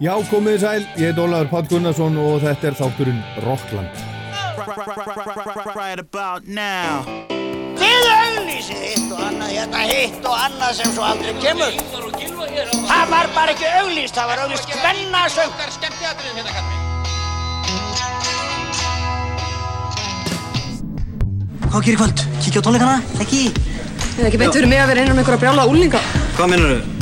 Já, komið þið sæl, ég heit Ólaður Páll Gunnarsson og þetta er þátturinn Rockland. Right about now Þið auglýsið hitt og annað, hérna hitt og annað sem svo aldrei kemur. Það var bara ekki auglýst, það var auglýst hvennasöng. Hvað gerir kvöld? Kíkja á tónleikana? Ekki? Það er ekki beint fyrir mig að vera innan einhverja brjála úlinga. Hvað minnur þau?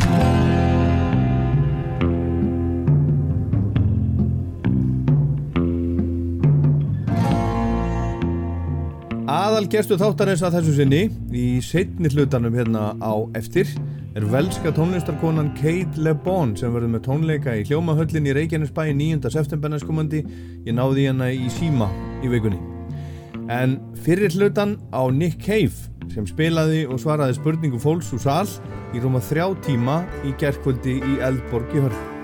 Aðal gerstu þáttarins að þessu sinni í setni hlutanum hérna á eftir er velska tónlistarkonan Kate Le Bon sem verður með tónleika í hljómahöllin í Reykjanesbæ 9. september næstkomandi. Ég náði hérna í síma í vikunni. En fyrir hlutan á Nick Cave sem spilaði og svaraði spurningu fólks úr sal í rúma þrjá tíma í gerðkvöldi í Eldborg í Hörn.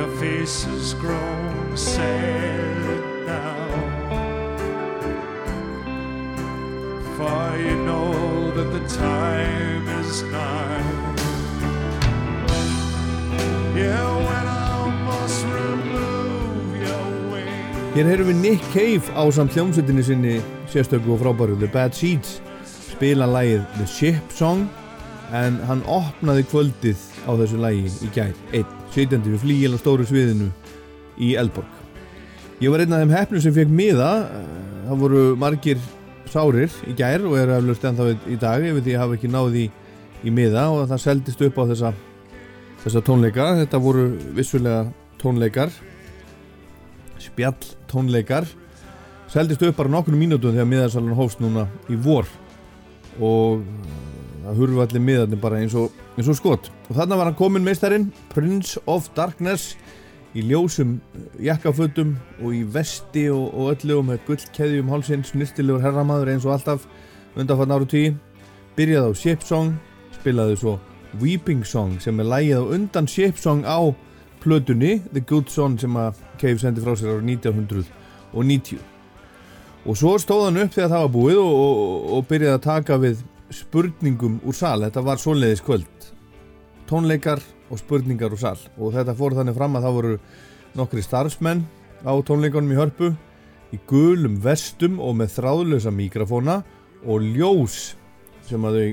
Your face has grown sad now. For you know that the time is nigh. Yeah, when I must remove your wings. Hér heyrum við Nick Cave á samt hljómsveitinni sinni sérstöku og frábæru The Bad Seeds spila lagið The Ship Song en hann opnaði kvöldið á þessu lagi í gær einn, sitjandi við flíil á stóru sviðinu í Eldborg. Ég var einn af þeim hefnum sem fekk miða það voru margir sárir í gær og eru eflust ennþá í dag ef því ég hafa ekki náði í, í miða og það seldist upp á þessa þessa tónleika, þetta voru vissulega tónleikar spjall tónleikar seldist upp bara nokkrum mínútum þegar miðarsalan hófst núna í vor. Og það hurfu allir miðarnir bara eins og, eins og skot. Og þarna var hann komin meistarinn Prince of Darkness í ljósum jakkafötum og í vesti og, og öllu og með gullkeðjum hálsinn snirtilegur herramaður eins og alltaf undanfann áru tí byrjaði á Ship Song spilaði svo Weeping Song sem er lægið á undan Ship Song á plötunni The Good Son sem að Cave sendi frá sér árið 1990 og svo stóð hann upp þegar það var búið og, og byrjaði að taka við spurningum úr sal. Þetta var svoleiðis kvöld. Tónleikar og spurningar úr sal. Og þetta fór þannig fram að það voru nokkri starfsmenn á tónleikunum í hörpu í gulum vestum og með þráðlösa mikrofóna og ljós sem að þau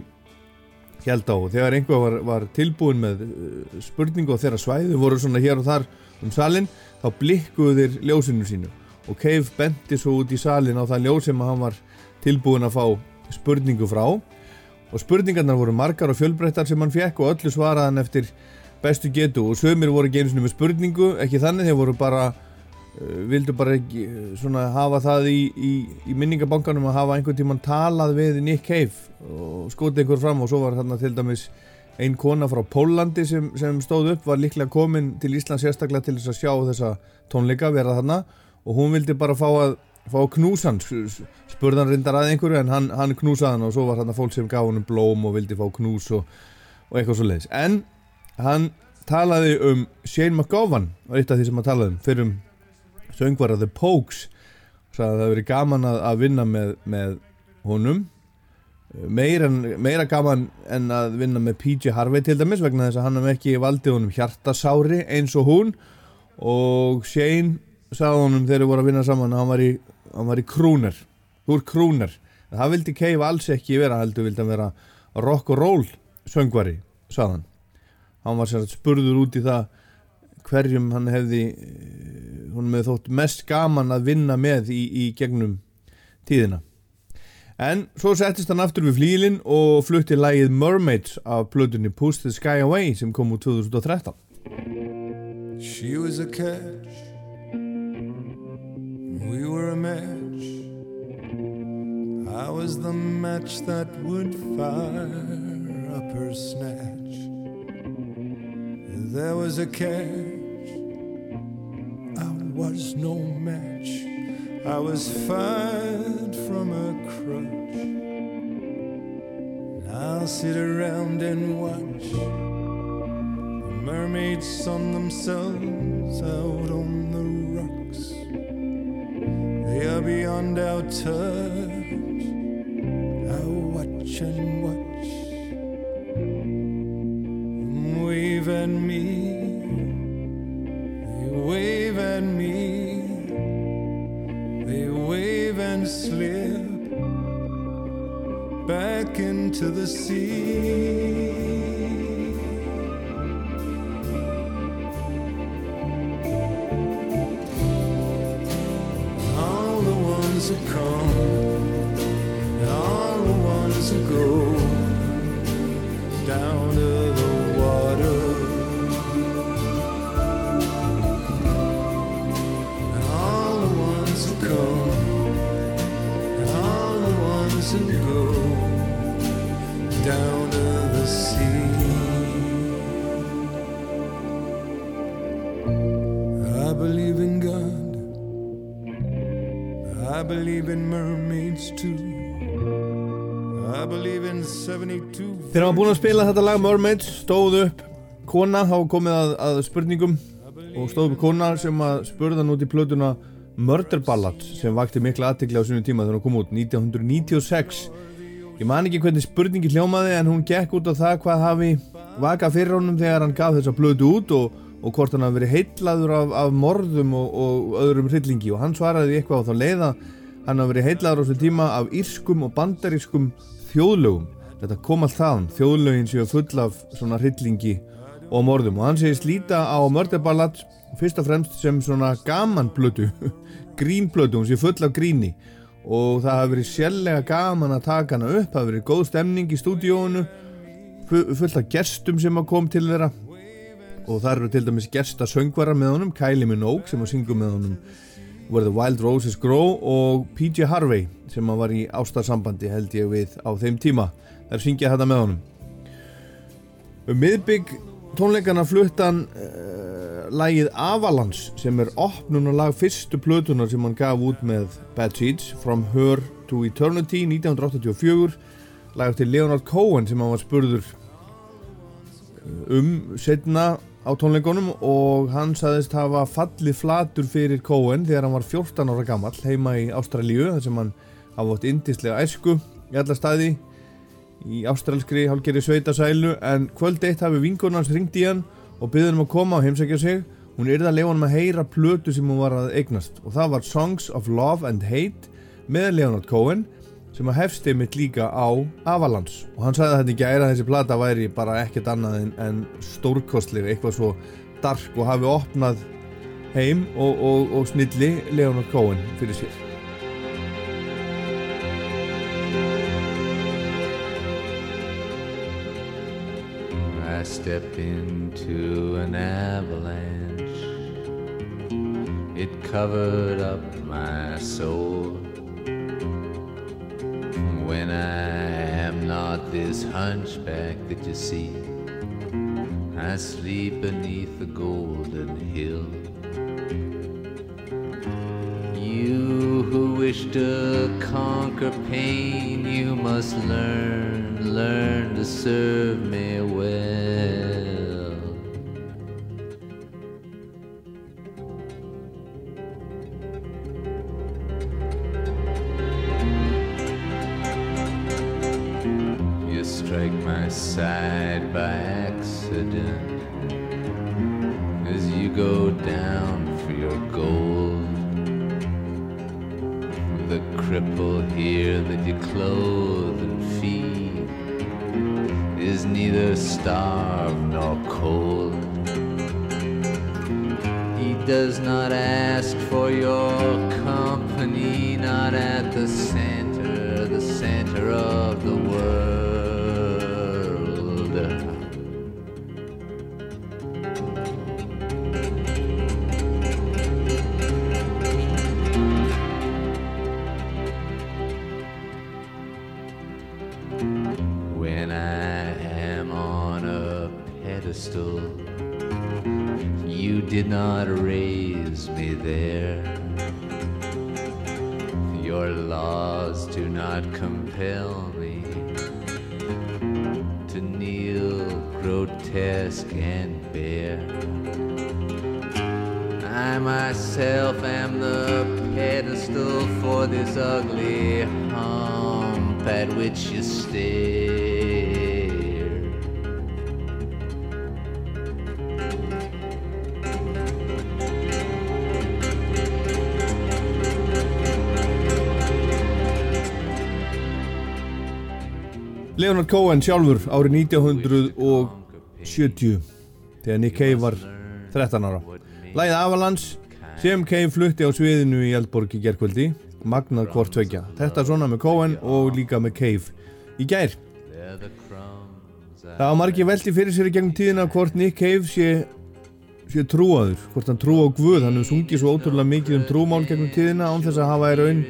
held á. Þegar einhver var, var tilbúin með uh, spurningu og þeirra svæði voru svona hér og þar um salin þá blikkuðu þeir ljósinu sínu. Og Cave benti svo út í salin á það ljós sem hann var tilbúin að fá spurningu frá og spurningarnar voru margar og fjölbreyttar sem hann fekk og öllu svaraðan eftir bestu getu. Og sömur voru ekki eins og með spurningu ekki þannig þeir voru bara uh, vildu bara ekki uh, svona hafa það í, í, í minningabankanum að hafa einhvern tíman talað við Nick Cave og skoti einhver fram. Og svo var þarna til dæmis ein kona frá Pólandi sem, sem stóð upp var líklega komin til Ísland sérstaklega til þess að sjá þessa tónleika vera þarna. Og hún vildi bara fá að fá knúsan, spurðan reyndar að einhverju en hann, hann knúsaði hann og svo var þarna fólk sem gaf hann blóm og vildi fá knús og, og eitthvað svo leiðis en hann talaði um Shane McGowan var eitt af því sem hann talaði um fyrir um söngvara The Pogues sagði að það hefur verið gaman að, að vinna með, með honum. Meira, meira gaman en að vinna með PJ Harvey til dæmis vegna þess að hann hef ekki valdið honum hjartasári eins og hún. Og Shane sagði honum þegar við vorum að vinna saman að hann var í, hann var í krúner þú er krúner það vildi Cave alls ekki vera heldur vildi hann vera rock and roll söngvari sagði hann var sér að spurður út í það hverjum hann hefði hún með þótt mest gaman að vinna með í, í gegnum tíðina En svo settist hann aftur við flílinn og flutti lægið Mermaids af plötunni Push the Sky Away sem kom úr 2013. She was a catch. We were a match. Was the match that would fire up her snatch. There was a catch. I was no match. I was fired from a crutch. I'll sit around and watch the mermaids sun themselves out on the rocks. They are beyond our touch. to the sea. All the ones that come, all the ones that go down to Þegar hann var búinn að spila þetta lag Mermaids stóð upp kona, þá komið að, að spurningum og stóð upp kona sem að spurða hann út í plötuna Murder Ballad sem vakti mikla aðtikli á sinu tíma þegar hún kom út 1996 Ég man ekki hvernig spurningi hljómaði en hún gekk út á það hvað hafi vakað fyrir honum þegar hann gaf þessa plötu út og, og hvort hann hafi verið heitlaður af, af morðum og, og öðrum hryllingi. Og hann svaraði eitthvað á þá leiða hann hafi verið heitlaður á þessu tíma af írskum og bandarískum þjóðlögum þetta kom allt þaðan, þjóðlögin séu full af svona hryllingi og morðum. Og hann segist líta á mörderballad fyrst og fremst sem svona gaman plötu grínplötu, hún sé full af gríni. Og það hafi verið sérlega gaman að taka hana upp, það hafi verið góð stemning í stúdíónu fullt af gestum sem að kom til þeirra. Og það eru til dæmis gesta söngvara með honum, Kylie Minogue sem að syngja með honum Where the Wild Roses Grow og PJ Harvey sem að var í ástarsambandi held ég við á þeim tíma þar syngja þetta með honum. Um miðbygg tónleikana fluttan uh, lagið Avalanche sem er opnun og lag fyrstu plötunar sem hann gaf út með Bad Seeds From Her to Eternity 1984 lag til Leonard Cohen sem hann var spurður um setna á tónleikonum og hann saðist hafa fallið flatur fyrir Cohen þegar hann var 14 ára gammal heima í Ástralíu þar sem hann hafa átt indislega æsku í alla staði í ástralskri hálgeri sveitasælu en kvöld eitt hafi vingunans ringt í hann og byggði hann um að koma og heimsækja sig. Hún yrði að leifa hann að heyra plötu sem hún var að eignast og það var Songs of Love and Hate með Leonard Cohen sem að hefst einmitt líka á Avalanche og hann sagði þetta ekki að þessi plata væri bara ekkert annað en, en stórkostlega eitthvað svo dark og hafi opnað heim og, og, og snilli Leonard Cohen fyrir sér I stepped into an avalanche. It covered up my soul. When I am not this hunchback that you see, I sleep beneath the golden hill. You who wish to conquer pain, you must learn, learn to serve me well. Does not Leonard Cohen sjálfur árið 1970 þegar Nick Cave var 13 ára. Læðið Avalanche sem Cave flutti á sviðinu í Eldborg í gerkvöldi magnað hvort tvekja þetta svona með Cohen og líka með Cave í gær. Það var margir veldi fyrir sér í gegnum tíðina hvort Nick Cave sé, sé trúaður, hvort hann trú á Guð. Hann hefur sungið svo ótrúlega mikið um trúmál gegnum tíðina án þess að hafa í raun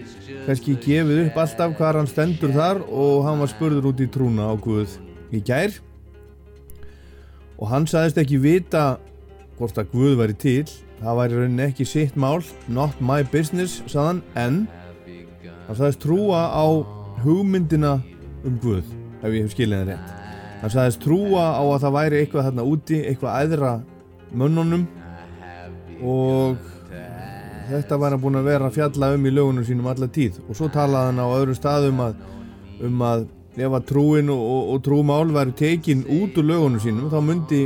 kannski gefið upp alltaf hvað hann stendur þar og hann var spurður út í trúna á Guð í gær. Og hann sagðist ekki vita hvort að Guð væri til. Það væri rauninni ekki sitt mál not my business, sagðan en hann sagðist trúa á hugmyndina um Guð ef ég hef skilið það rétt. Hann sagðist trúa á að það væri eitthvað þarna úti eitthvað æðra mönnunum. Og þetta var hann búin að vera að fjalla um í lögunum sínum alla tíð. Og svo talaði hann á öðrum staðum að, um að ef að trúin og, og, og trúmál væri tekin út úr lögunum sínum þá myndi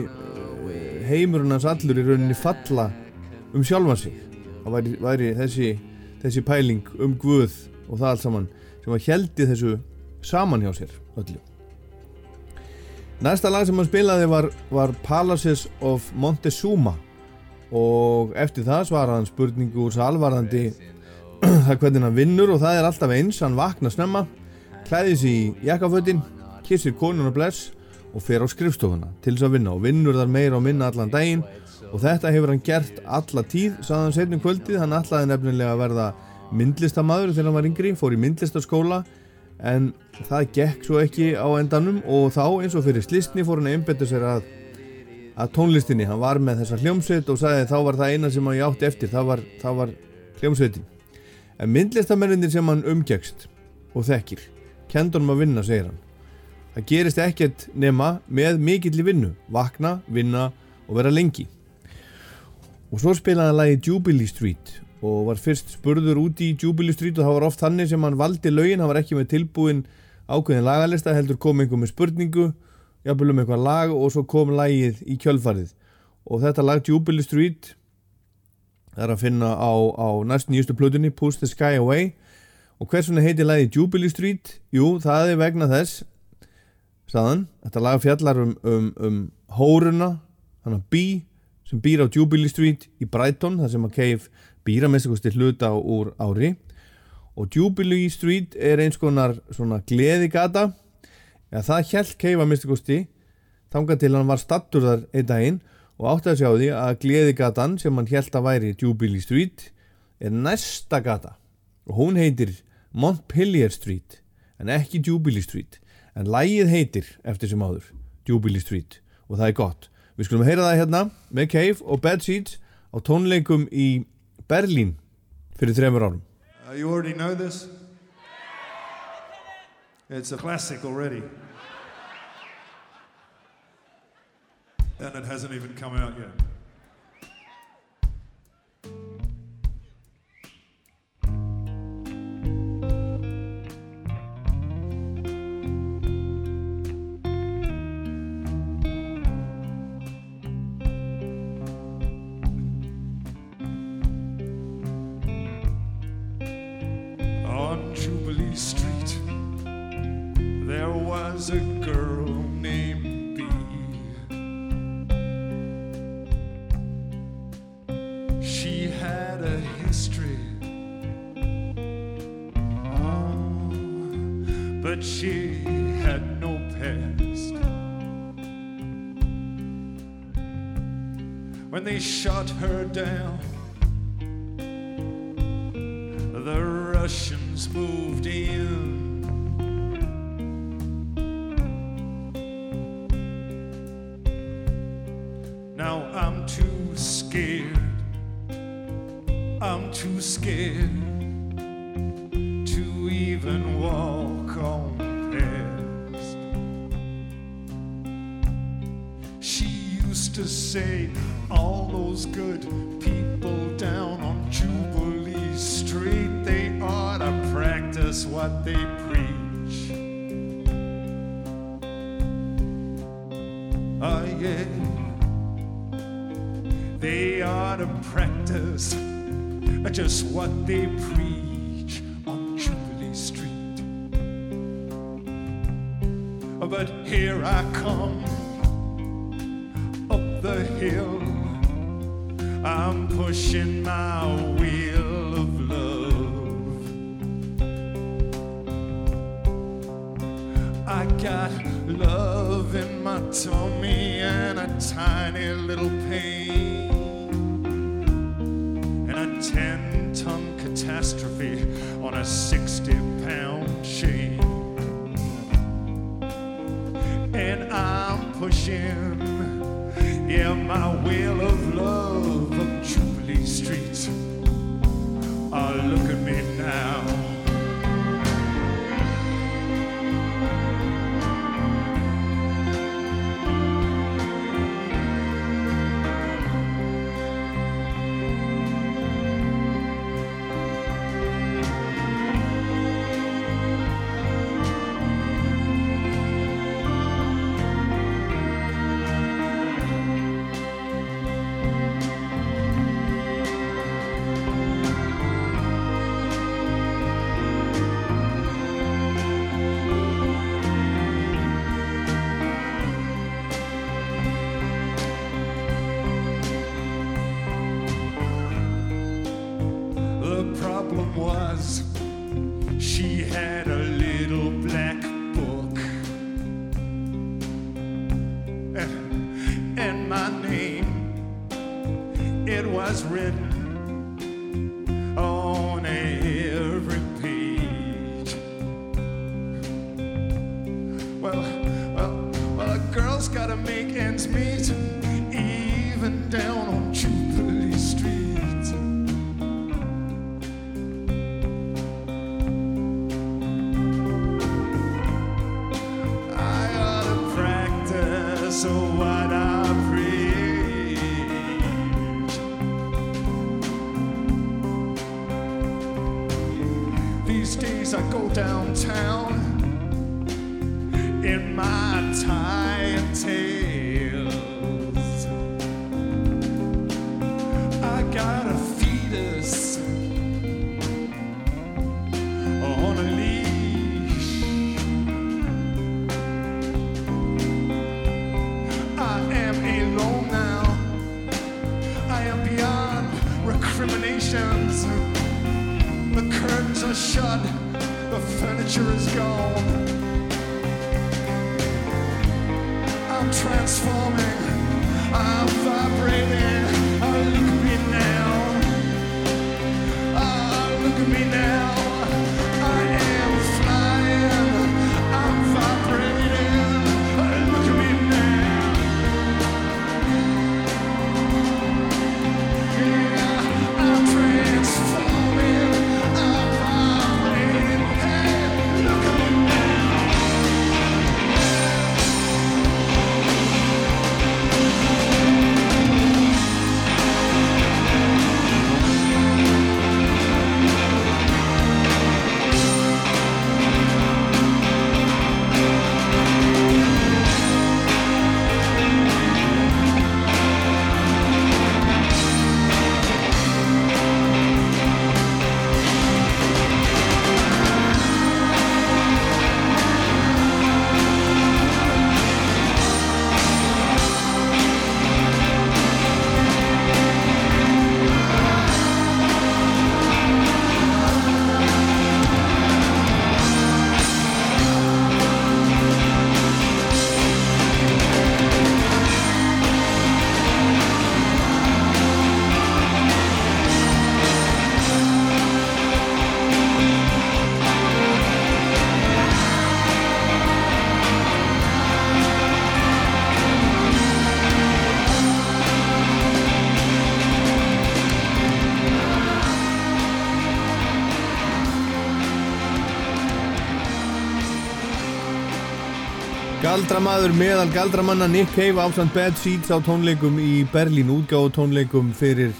eh, heimurinn hans allur í rauninni falla um sjálfan sig. Það væri, væri þessi, þessi pæling um Guð og það allt saman sem að heldi þessu saman hjá sér öllu Næsta lag sem hann spilaði var, var Palaces of Montezuma. Og eftir það svaraði hann spurningu úr salvarðandi það hvernig hann vinnur og það er alltaf eins. Hann vaknar snemma, klæðis í jakkafötin, kissir konun og bless og fer á skrifstofuna til þess að vinna og vinnur þar meira og minna allan daginn. Og þetta hefur hann gert alla tíð sagði hann setnum kvöldið, hann ætlaði nefnilega að verða myndlistamæður þegar hann var yngri fór í myndlistaskóla en það gekk svo ekki á endanum og þá eins og fyrir slistni fór hann að einbetta sér að að tónlistinni, hann var með þessa hljómsveit og sagði þá var það eina sem hann átti eftir. Það var, var hljómsveitin. En myndlistamennir sem hann umgekst og þekkir, kendur hann að vinna segir hann. Það gerist ekkert nema með mikill í vinnu. Vakna, vinna og vera lengi. Og svo spilaði hann lagi Jubilee Street og var fyrst spurður út í Jubilee Street og það var oft þannig sem hann valdi lögin, hann var ekki með tilbúin ákveðin lagalista, heldur kom einhver með spurningu jafnvel um eitthvað lag og svo kom lagið í kjölfarið. Og þetta lag Jubilee Street er að finna á, á næst nýjustu plötunni Push the Sky Away. Og hvers vegna heitir lagi Jubilee Street? Jú, það er vegna þess staðan, þetta lag fjallar um, um, um hóruna hann að bí sem býr á Jubilee Street í Brighton, þar sem að Cave býra með sig hluta úr ári. Og Jubilee Street er eins konar svona gleðigata. Ja, það held mista kosti þangað til hann var stattur þar einn daginn og átti að sjá því að gleðigatan sem hann held að væri Jubilee Street er næsta gata. Og hún heitir Montpellier Street en ekki Jubilee Street. En lægið heitir eftir sem áður Jubilee Street og það er gott. Við skulum heyra það hérna með Cave og Bad Seeds á tónleikum í Berlín fyrir þremur árum Uh, you already know this? It's a classic already. And it hasn't even come out yet. There was a girl named B. She had a history, oh, but she had no past. When they shot her down, the Russians moved in. Now I'm too scared. I'm too scared to even walk on past. She used to say, All those good people down on Jubilee Street, they ought to practice what they to practice just what they preach on Jubilee Street. But here I come up the hill. I'm pushing my wheel recriminations. The curtains are shut, the furniture is gone. I'm transforming, I'm vibrating. Oh, Galdramaður meðal galdramanna Nick Cave ásamt Bad Seeds á tónleikum í Berlín útgáðu tónleikum fyrir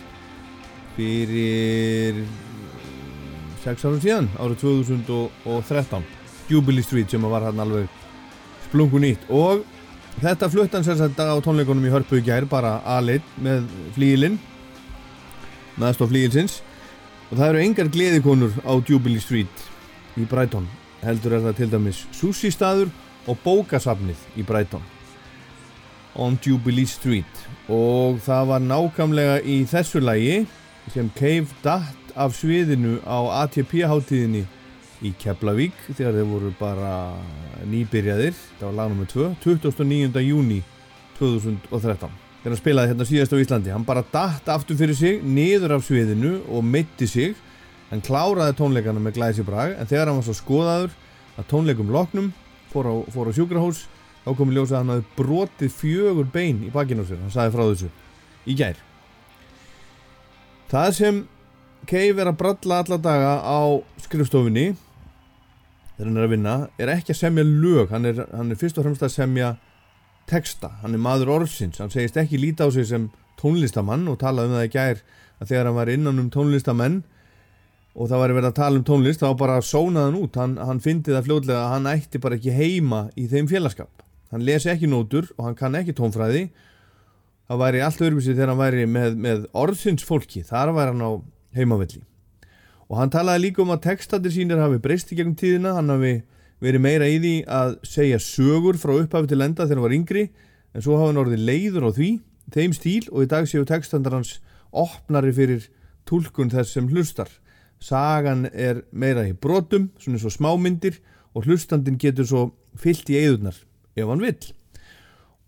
fyrir 6 árum síðan árið 2013 Jubilee Street sem var hann alveg splungun nýtt. Og þetta flutt hann sérstaklega á tónleikunum í Hörpu í gær bara aðleitt með flíilinn meðstof flíilsins og það eru engar gleðikonur á Jubilee Street í Brighton heldur er það til dæmis sushi staður og bókasafnið í Brighton on Jubilee Street og það var nákvæmlega í þessu lagi sem Cave datt af sviðinu á ATP hátíðinni í Keflavík þegar þeir voru bara nýbyrjaðir það var lag nr. 2 29. júni 2013 þegar hann spilaði hérna síðast á Íslandi hann bara datt aftur fyrir sig niður af sviðinu og mitti sig hann kláraði tónleikana með glæsi brag en þegar hann var svo skoðaður að tónleikum loknum fór á, á sjúkrahús þá kom í ljós að hann hafði brotið fjögur bein í bakinn á sér, hann sagði frá þessu í gær. Það sem Cave er að bralla alla daga á skrifstofunni þegar hann er að vinna er ekki að semja lög. Hann er, hann er fyrst og fremst að semja texta, hann er maður orðsins. Hann segist ekki líta á sig sem tónlistamann og talaði um það í gær að þegar hann var innan um tónlistamenn og það var verið að tala um tónlist þá bara sónaði hann út, hann, hann fyndi það fljóðlega að hann ætti bara ekki heima í þeim félagskap. Hann lesi ekki nótur og hann kann ekki tónfræði. Það væri allt öðruvísi þegar hann væri með, með orðsins fólki. Þar væri hann á heimavelli. Og hann talaði líka um að textatir sínir hafi breyst í gegnum tíðina. Hann hafi verið meira í því að segja sögur frá upphafi til enda þegar hann var yngri en svo hafa hann orðið leiður á því þeim stíl og í dag séu textandar hans opnari fyrir túlkun þess sem hlustar sagan er meira í brotum svona eins og smámyndir og hlustandin getur svo fyllt í eigðunar ef hann vill.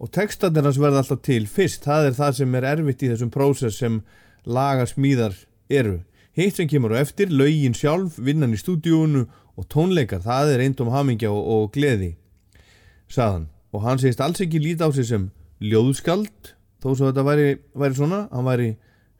Og textandir hans verða alltaf til fyrst. Það er það sem er erfitt í þessum prósess sem lagasmíðar eru. Hitt sem kemur á eftir, lögin sjálf vinnan í stúdíunu og tónleikar. Það er eindum hamingja og, og gleði saðan og hann segist alls ekki líta á sig sem ljóðskald þó svo þetta væri, væri svona. Hann væri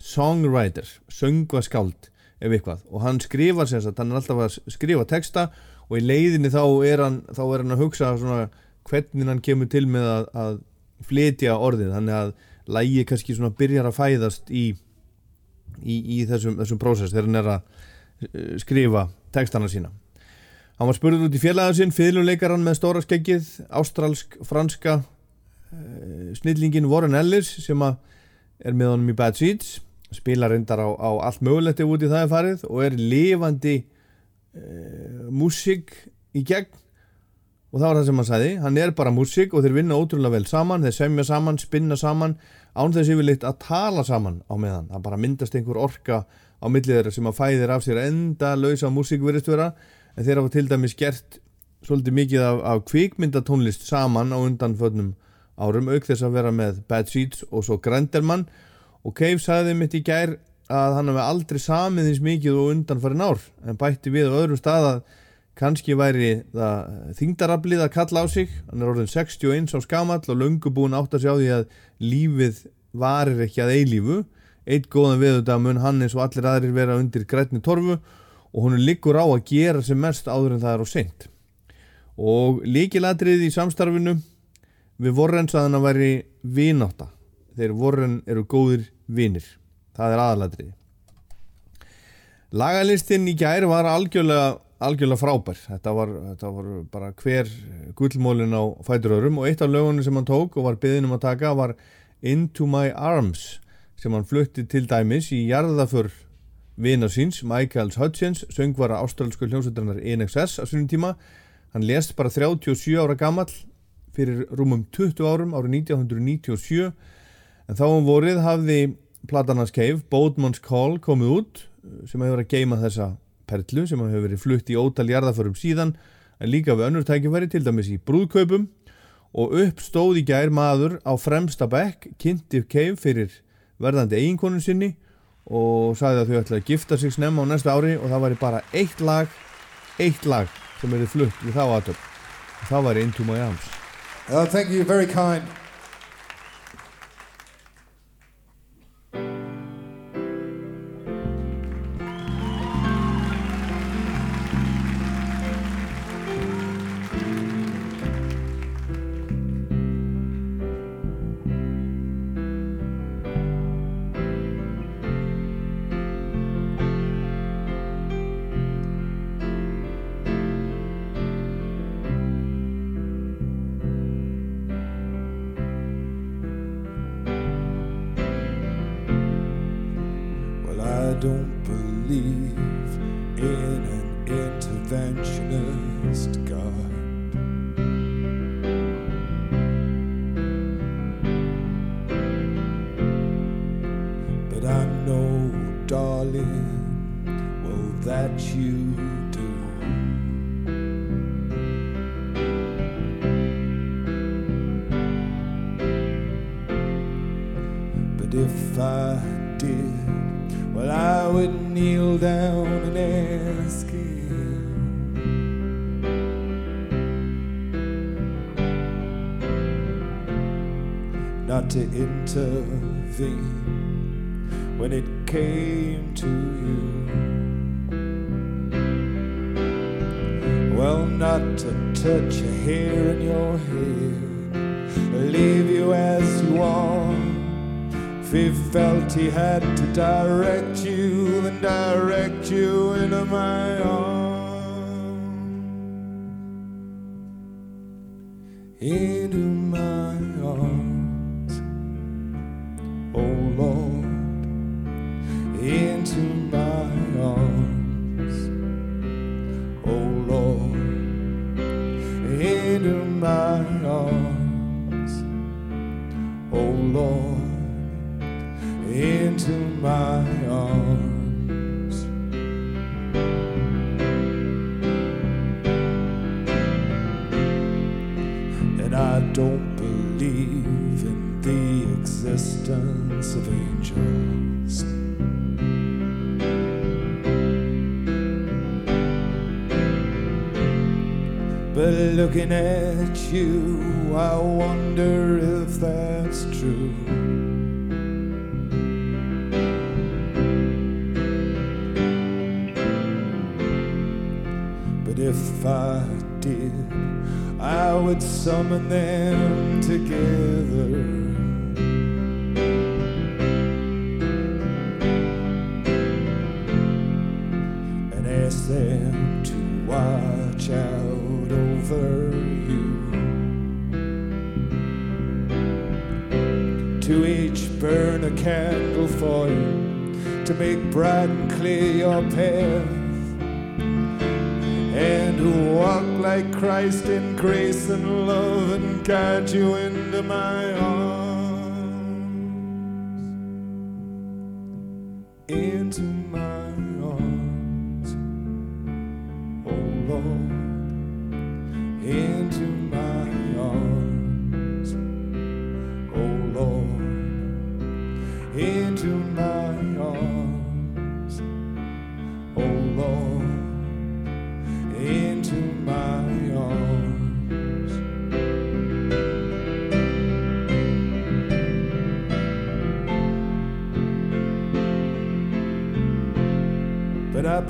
songwriter söngvaskald ef eitthvað. Og hann skrifar sem sagt, hann er alltaf að skrifa texta og í leiðinni þá er hann, þá er hann að hugsa svona hvernig hann kemur til með að, að flytja orðið, þannig að lægi kannski svona byrjar að fæðast í, í, í þessum, þessum prósess þegar hann er að eh, skrifa textana sína. Hann var spurður út í félagað sinn fiðluleikaran með stóra skeggið ástralsk, franska uh, snillingin Warren Ellis sem er með honum í Bad Seeds spila reyndar á, á allt mögulegt ef út í það er farið og er lifandi uh, músík í gegn. Og það var það sem hann sagði, hann er bara músík og þeir vinna ótrúlega vel saman, þeir semja saman, spinna saman án þess yfirleitt að tala saman á meðan, það bara myndast einhver orka á millið þeirra sem að fæðir af sér enda lausa músík verist vera. En þeir hafa til dæmis gert svolítið mikið af, af kvikmyndatónlist saman á undan fönnum árum auk þess að vera með Bad Seeds og svo Grendelmann og Cave sagði mitt í gær að hann hefði aldrei samið eins mikið og undan farin ár en bætti við á öðrum stað að kannski væri það þingdarablið að kalla á sig. Hann er orðin 61 á skamall og löngu búin átt að sjá því að lífið varir ekki að eilífu. Eitt góðan viðut að mun hann eins og allir aðrir vera undir grætni torfu og hún er liggur á að gera sem mest áður en það er á seint. Og líkilatrið í samstarfinu við vorren saðan að væri vináta þeir vorren eru góðir vinir. Það er aðalatrið lagalistin í gær var algjörlega algjörlega frábær. Þetta var, þetta var bara hver gullmólin á fæturöðrum og eitt af lögunum sem hann tók og var byggðin um að taka var Into My Arms sem hann flutti til dæmis í jarðaför vina síns, Michaels Hutchins söngvara ástralsku hljómsveitrannar NXS á svonum tíma, hann lést bara 37 ára gammal fyrir rúmum 20 árum árið 1997 en þá um vorið hafði Platanars Cave, Boatman's Call komið út sem hefur verið að geima þessa perlu sem hefur verið flutt í ótal jarðaförum síðan en líka við önnur tækifæri til dæmis í brúðkaupum. Og upp stóð í gær maður á fremsta bekk kynnti Cave fyrir verðandi eiginkonun sinni og sagði að þau ætlaði að gifta sig snemma á næsta ári og það væri bara eitt lag eitt lag sem verið flutt við þá aðtöp og það væri Into My Arms. Uh, thank you, very kind. pardon intervene when it came to you. Well, not to touch a hair in your head, leave you as you are. If he felt he had to direct you, then direct you into my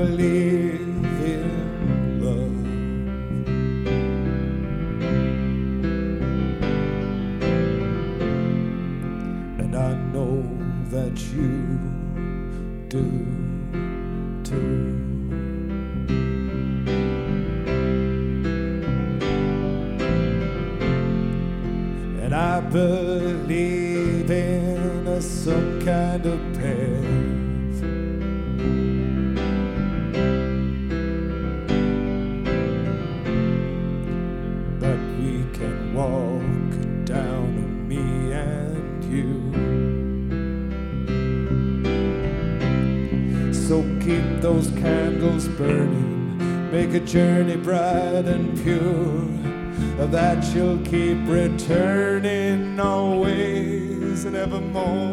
believe a journey bright and pure that you'll keep returning always and evermore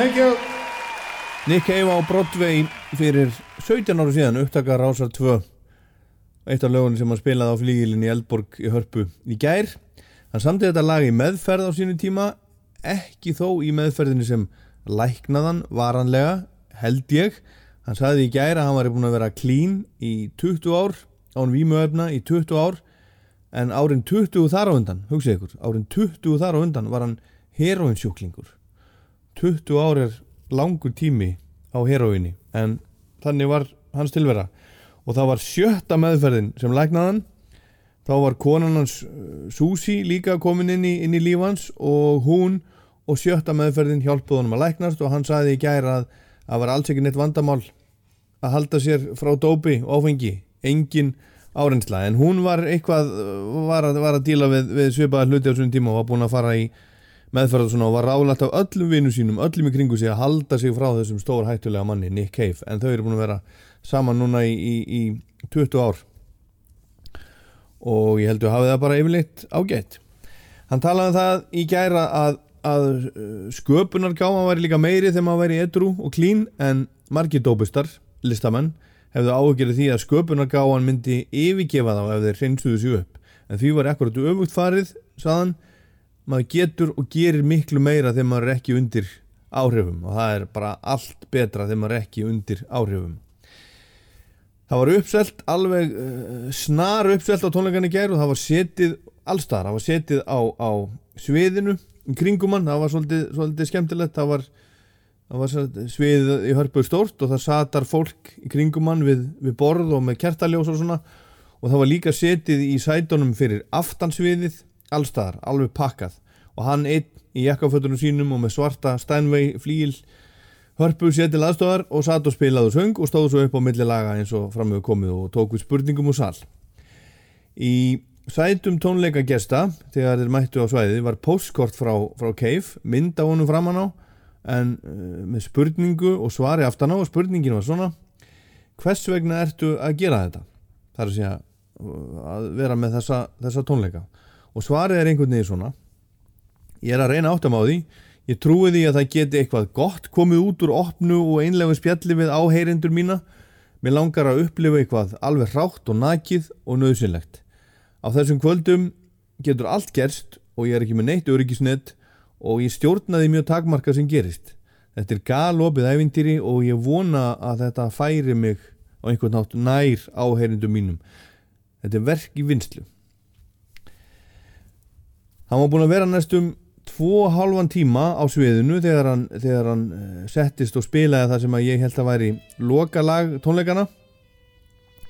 Thank you. Nick Cave á Broadway fyrir 17 ára síðan upptaka Rásar 2 eitt af lögunum sem hann spilaði á flígilin í Eldborg í Hörpu í gær. Hann samti þetta lag í meðferð á sínu tíma ekki þó í meðferðinu sem læknaðan varanlega held ég. Hann sagði í gær að hann var búin að vera clean í 20 ár án vímuöfna í 20 ár. En árin 20 þar á undan hugsið ykkur, árin 20 þar á undan var hann heroinsjúklingur 20 ár er langur tími á heroinni en þannig var hans tilvera. Og það var sjötta meðferðin sem læknaðan þá var konan hans uh, Susi líka komin inn í, inn í líf hans og hún og sjötta meðferðin hjálpuð honum að læknast og hann sagði í gæra að það var alls ekki neitt vandamál að halda sér frá dópi og áfengi engin árensla en hún var eitthvað var að, var að díla við, við svipaða hluti á svona tíma og var búin að fara í meðferð og svona og var ráðlægt af öllum vinnu sínum öllum í kringu sig að halda sig frá þessum stór hættulega manni Nick Cave. En þau eru búin að vera saman núna í, í, í 20 ár. Og ég heldur að hafa það bara yfirleitt ágætt. Hann talaði um það í gæra að, að sköpunargáma væri líka meiri þegar maður væri edru og klín en margir dópustar, listamenn hefðu áhugjörði því að sköpunargáman myndi yfirgefa þá ef þeir hreinsuðu sig upp. En því var ekkur öfugt farið saðan, maður getur og gerir miklu meira þegar maður er ekki undir áhrifum og það er bara allt betra þegar maður er ekki undir áhrifum. Það var uppselt, alveg uh, snar uppselt á tónleikan í gær og það var setið allstar, það var setið á, á sviðinu í kringum hann, það var svolítið, svolítið skemmtilegt, það var, það var sviðið í hörpu stórt og það satar fólk í kringum hann við, við borð og með kertaljós og svona. Og það var líka setið í sætunum fyrir aftansviðið allstar, alveg pakkað og hann einn í jakkafötunum sínum og með svarta Steinway flíl Hörpu sér til aðstofar og satt og spilaði og söng og stóð svo upp á milli laga eins og framöfu komið og tók við spurningum úr sall. Í sætum tónleika gesta, þegar þeir mættu á svæði, var postkort frá, frá Cave, mynd á honum framann á, en uh, með spurningu og svari aftan á og spurningin var svona, hvers vegna ertu að gera þetta? Það er að segja að vera með þessa, þessa tónleika. Og svarið er einhvern veginn svona, ég er að reyna áttam á því, Ég trúi því að það geti eitthvað gott komið út úr opnu og einlegu spjalli við áheyrendur mína. Mér langar að upplifa eitthvað alveg rátt og nakið og nöðsynlegt. Á þessum kvöldum getur allt gerst og ég er ekki með neitt öryggisnett og ég stjórnaði mjög takmarka sem gerist. Þetta er galopið ævintýri og ég vona að þetta færi mig á einhvern nátt nær áheyrendum mínum. þetta er verk í vinslu hann var búinn að vera næstum tvo og halvan tíma á sviðinu þegar hann, þegar hann eh, settist og spilaði það sem að ég held að væri lokalag tónleikana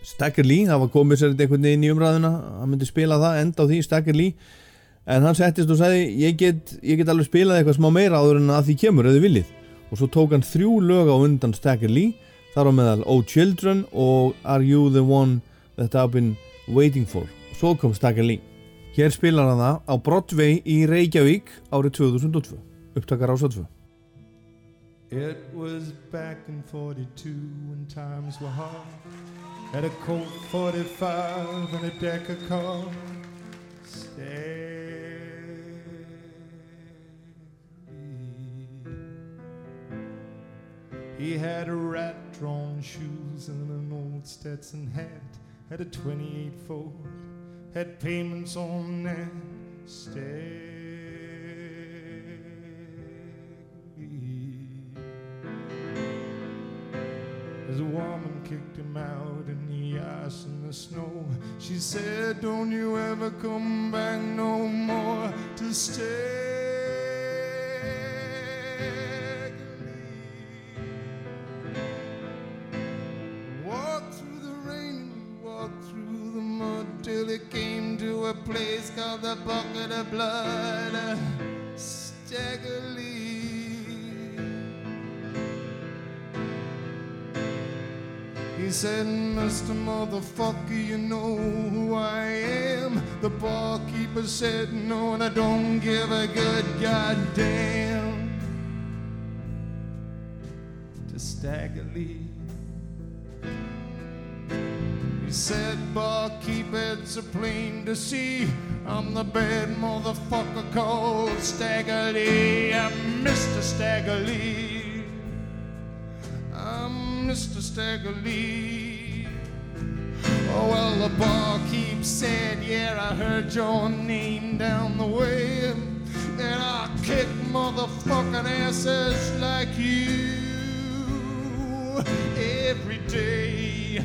Stagger Lee, það var komið sér einhvern veginn í umræðuna hann myndi spila það, enda á því Stagger Lee. En hann settist og sagði ég get, ég get alveg spilað eitthvað smá meira áður en að því kemur, eða viljið. Og svo tók hann þrjú lög á undan Stagger Lee þar á meðal Oh Children og Are You The One That I've Been Waiting For? Og svo kom Stagger Lee hér spilar hann það á Broadway í Reykjavík árið 2002 upptakar á svo 2 It was back in 42 when times were hard. Had a Colt 45 and a deck of cards. He had a rat drawn shoes and an old Stetson hat. Had a 28 Ford. Had payments on that. As a woman kicked him out in the ice and the snow, she said, Don't you ever come back no more to stay. Walked through the rain, walked through the mud till it came a place called the Bucket of Blood. Staggerly. He said, Mr. Motherfucker, you know who I am. The barkeeper said, No, and I don't give a good goddamn. To Stagger Said, Barkeep, it's a plain to see. I'm the bad motherfucker called Stagger Lee. I'm Mr. Stagger Lee. I'm Mr. Stagger Lee. Oh, well, the barkeep said, Yeah, I heard your name down the way. And I kick motherfucking asses like you every day,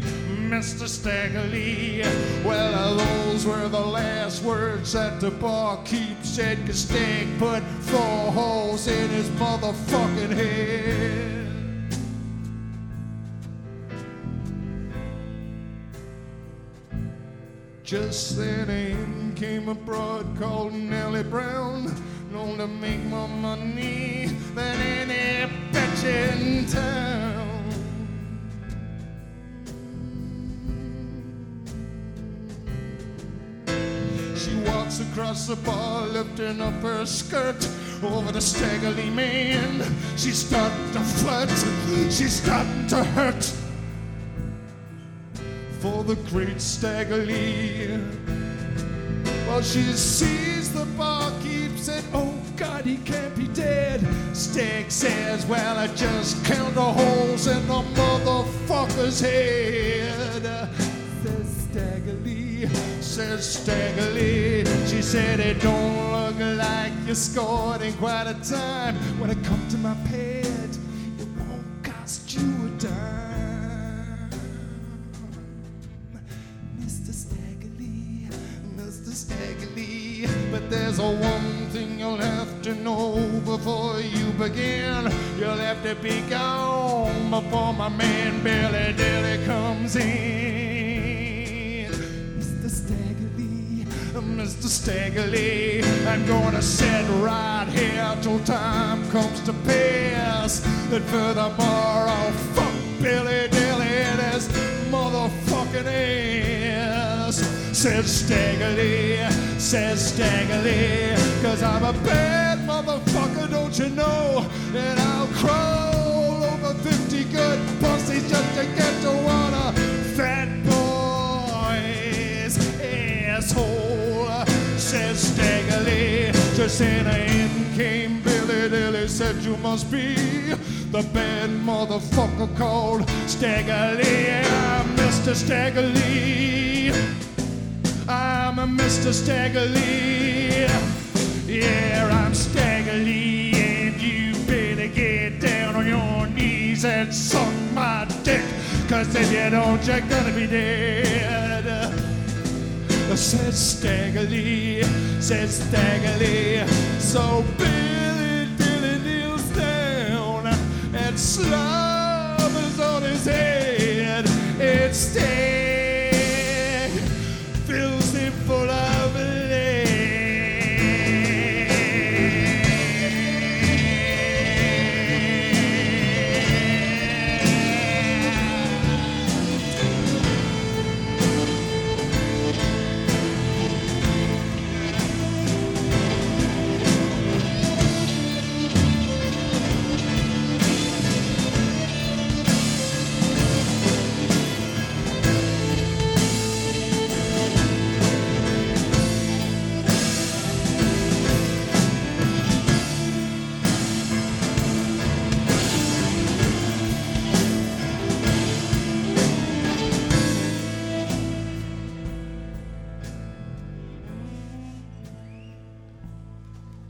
Mr. Staggerly. Well, those were the last words that the barkeep said. Cause Stag put four holes in his motherfucking head. Just then in came a broad called Nellie Brown, known to make more money than any bitch in town. Across the bar, lifting up her skirt over the staggerly man. She's starting to flirt, she's starting to hurt for the great staggerly. Well, she sees the barkeep said, Oh God, he can't be dead. Stag says, Well, I just count the holes in the motherfucker's head. Says Staggerly. She said, It don't look like you scored in quite a time. When it come to my pet, it won't cost you a dime. Mr. Staggerly, Mr. Staggerly. But there's a one thing you'll have to know before you begin. You'll have to be gone before my man Billy Dilly comes in. Mr. Staggerly, I'm gonna sit right here till time comes to pass. And furthermore, I'll fuck Billy Dilly in his motherfucking ass. Says Staggerly, says Staggerly, cause I'm a bad motherfucker, don't you know? And I'll crawl over 50 good pussies just to get to one of fat boy's asshole. Says Staggerly, just in a in came Billy Dilly, said you must be the bad motherfucker called Staggerly. I'm Mr. Staggerly. I'm a Mr. Staggerly. Yeah, I'm Staggerly, and you better get down on your knees and suck my dick. Cause if you don't, you're gonna be dead. Said Stagger Lee, said Stagger Lee. So Billy Dilly kneels down and slobbers on his head. It's Stag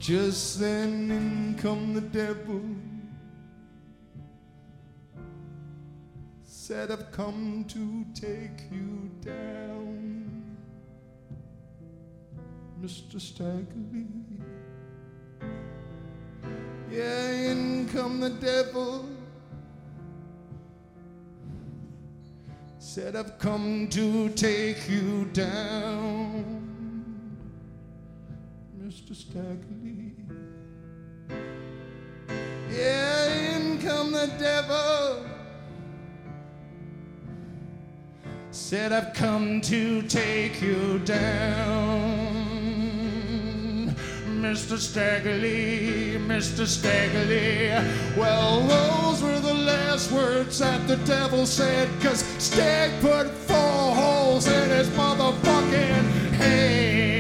Just then in come the devil. Said I've come to take you down, Mr. Staggerly. Yeah, in come the devil. Said I've come to take you down. Mr. Staggerly. Yeah, in come the devil. Said I've come to take you down. Mr. Staggerly, Mr. Staggerly. Well, those were the last words that the devil said, cause Stag put four holes in his motherfucking head.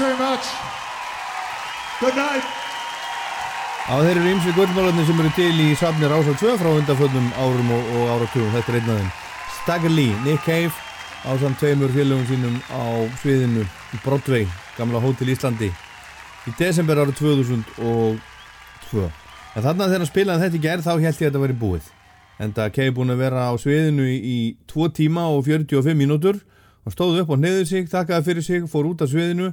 Very much. Good night. Á þeir eru ymsi gullmálarnir sem eru til í safni Rása 2 frá undanföllum árum og, og áratugum. Þetta er einn af þeim. Stagger Lee, Nick Cave á samt tveimur félögum sínum á sviðinu í Broadway, gamla hótel Íslandi í desember árið 2002. En þarna þegar hann spilaði þetta í gerð þá held ég að þetta væri búið. En það Cave búin að vera á sviðinu í, í 2 tíma og 45 mínútur og stóð upp og neyði sig, takkaði fyrir sig, fór út af sviðinu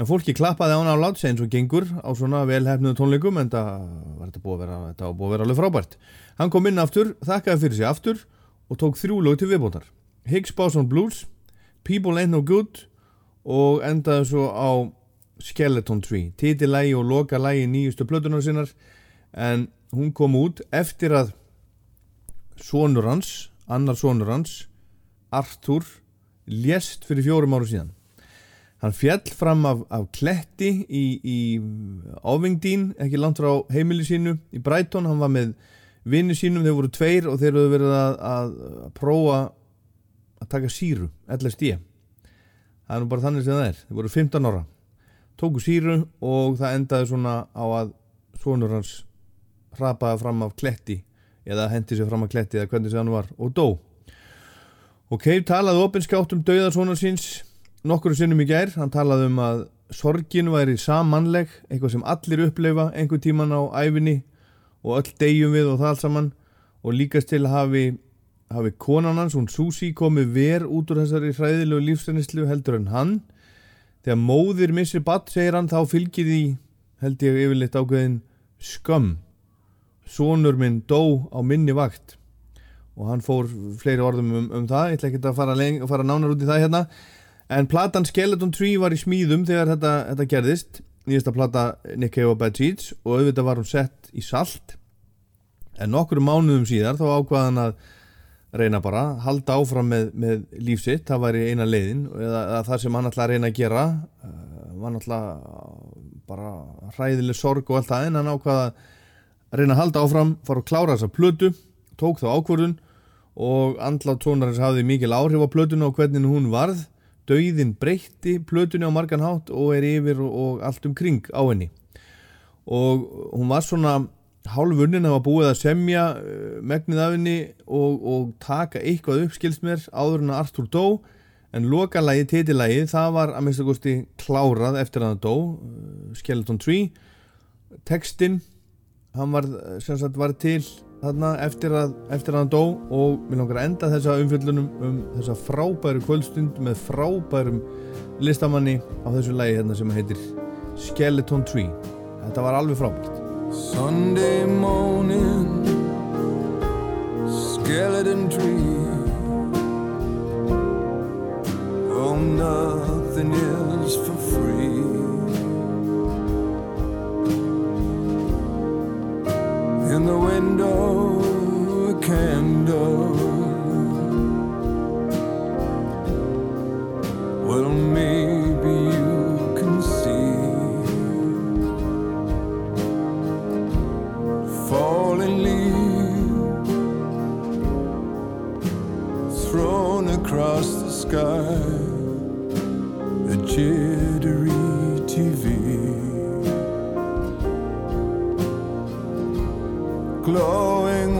en fólki klappaði án á láts eins og gengur á svona velhefnuðu tónleikum en það var þetta búið að vera, þetta búið að vera alveg frábært. Hann kom inn aftur, þakkaði fyrir sig aftur og tók þrjú lög til viðbótar. Higgs Boson Blues, People Ain't No Good og endaði svo á Skeleton Tree, titilægi og loka lægi nýjustu plötunar sinnar en hún kom út eftir að sonur hans, annar sonur hans Arthur lést fyrir fjórum áru síðan hann fjall fram af, af kletti í, í Ávingdín ekki langt frá heimili sínu í Brighton, hann var með vinnu sínum, þeir voru tveir og þeir höfðu verið að, að, að prófa að taka síru, LSD það er nú bara þannig sem það er. Þeir voru 15 ára. Tóku síru og það endaði svona á að sonur hans hrapaði fram af kletti eða hendi sér fram af kletti eða hvernig sem hann var og dó. Og Cave talaði opinskátt um dauða sonar síns nokkur sinnum í gær, hann talaði um að sorgin væri samanleg eitthvað sem allir uppleifa einhver tíman á æfinni og öll degjum við og það allt saman og líkast til hafi hafi konan hans, hún Susi, komið ver út úr þessari hræðilegu lífsrennislu heldur en hann. Þegar móðir missir badd, segir hann, þá fylgir því, held ég yfirleitt ákveðin, skömm. Sónur minn dó á minni vakt og hann fór fleiri orðum um, um það, ég ætla ekki að fara, fara nánar út í það hérna. En platan Skeleton Tree var í smíðum þegar þetta, þetta gerðist, nýjasta plata Nick Cave og Bad Seeds og auðvitað var hún sett í salt. En nokkur mánuðum síðar þá ákvaðan að reyna bara halda áfram með, með lífsitt það væri eina leiðin eða, eða það sem hann ætla að reyna að gera. Uh, var náttúrulega bara hræðileg sorg og allt það en hann ákvaða að reyna að halda áfram fara að klára þessa plötu tók þá ákvörðun og andlátt tónarins hafði mikil áhrif á plötuna og hvernig hún varð dauðin breytti plötunni á margan hátt og er yfir og, allt um kring á henni. Og hún var svona hálfunnin hafa búið að semja uh, megnið af henni og, og taka eitthvað upp skilst mér áður en að Arthur dó. En lokalagi, titilagi, það var að mista kosti klárað eftir að hann dó uh, Skeleton Tree. Textin hann var, sagt, var til þarna eftir að, eftir að hann dó og mér langar að enda þessa umfjöldunum um þessa frábæru kvöldstund með frábærum listamanni á þessu lagi hérna sem heitir Skeleton Tree þetta var alveg frábært Sunday morning, skeleton tree. Oh, nothing is for free. In the window, a candle. Well, maybe you can see. falling leaves thrown across the sky, a jittery glowing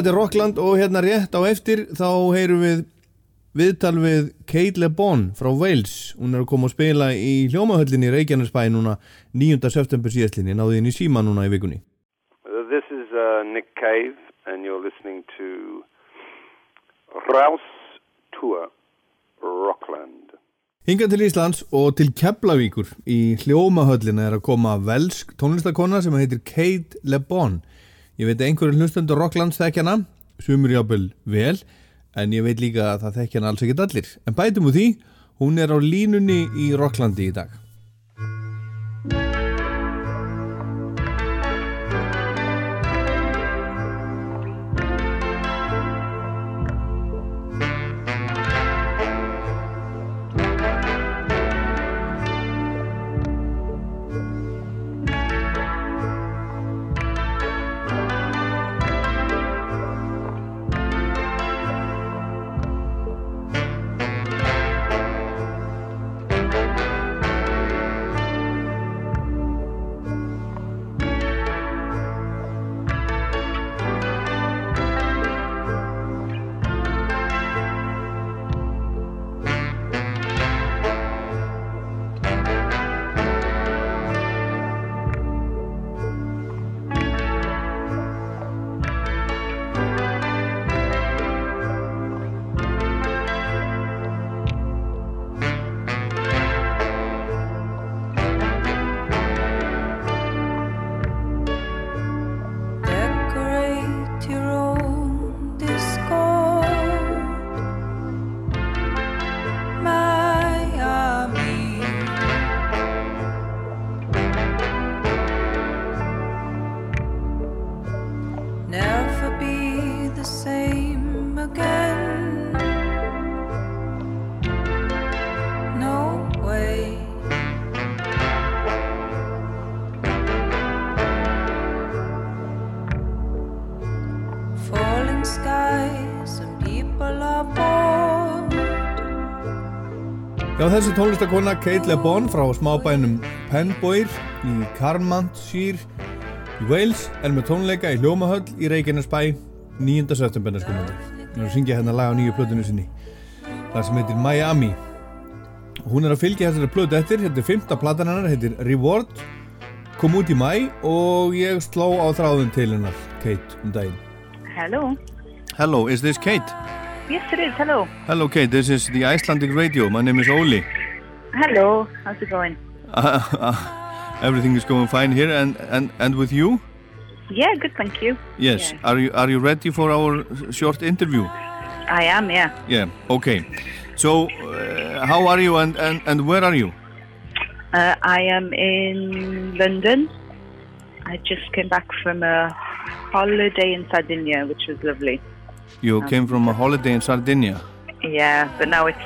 þetta er Rockland og hérna rétt á eftir þá heyrum við viðtal við Kate Le Bon frá Wales. Hún er að koma að spila í hljómahöllinni í Reykjanesbæ núna 9. september síðastlinni, náði henni síma núna í vikunni. This is uh, Nick Cave, and you're listening to Rouse Tour Rockland. Hingað til Íslands og til Keflavíkur í hljómahöllina er að koma velsk tónlistakonna sem heitir Kate Le Bon. Ég veit að einhverju hlustendur Rocklands þekkjana, sumur jábel vel, en ég veit líka að það þekkjana alls ekkert allir. En bætum úr því, hún er á línunni í Rocklandi í dag. Þessi tónlistakonna Kate Le Bon frá smábænum Penboir í Carmarthenshire í Wales er með tónleika í Hljómahöll í Reykjanesbæ 9. september. Hún er að syngja hérna lag á nýju plötunni sinni. Það sem heitir Miami. Hún er að fylgja þessari plötu eftir, þetta er fymta platan hennar, heitir Reward, kom út í mæ og ég sló á þráðun til hennar, Kate, um daginn. Hello. Hello, is this Kate? Yes, it is. Hello. Hello Kate, this is the Icelandic Radio. My name is Oli. Hello. How's it going? everything is going fine here and, and, and with you? Yeah, good. Thank you. Yes. Yeah. Are you are you ready for our short interview? I am. Yeah. Yeah. Okay. So, uh, how are you and, and, and where are you? Uh, I am in London. I just came back from a holiday in Sardinia, which was lovely. You came from a holiday in Sardinia. Yeah, but now it's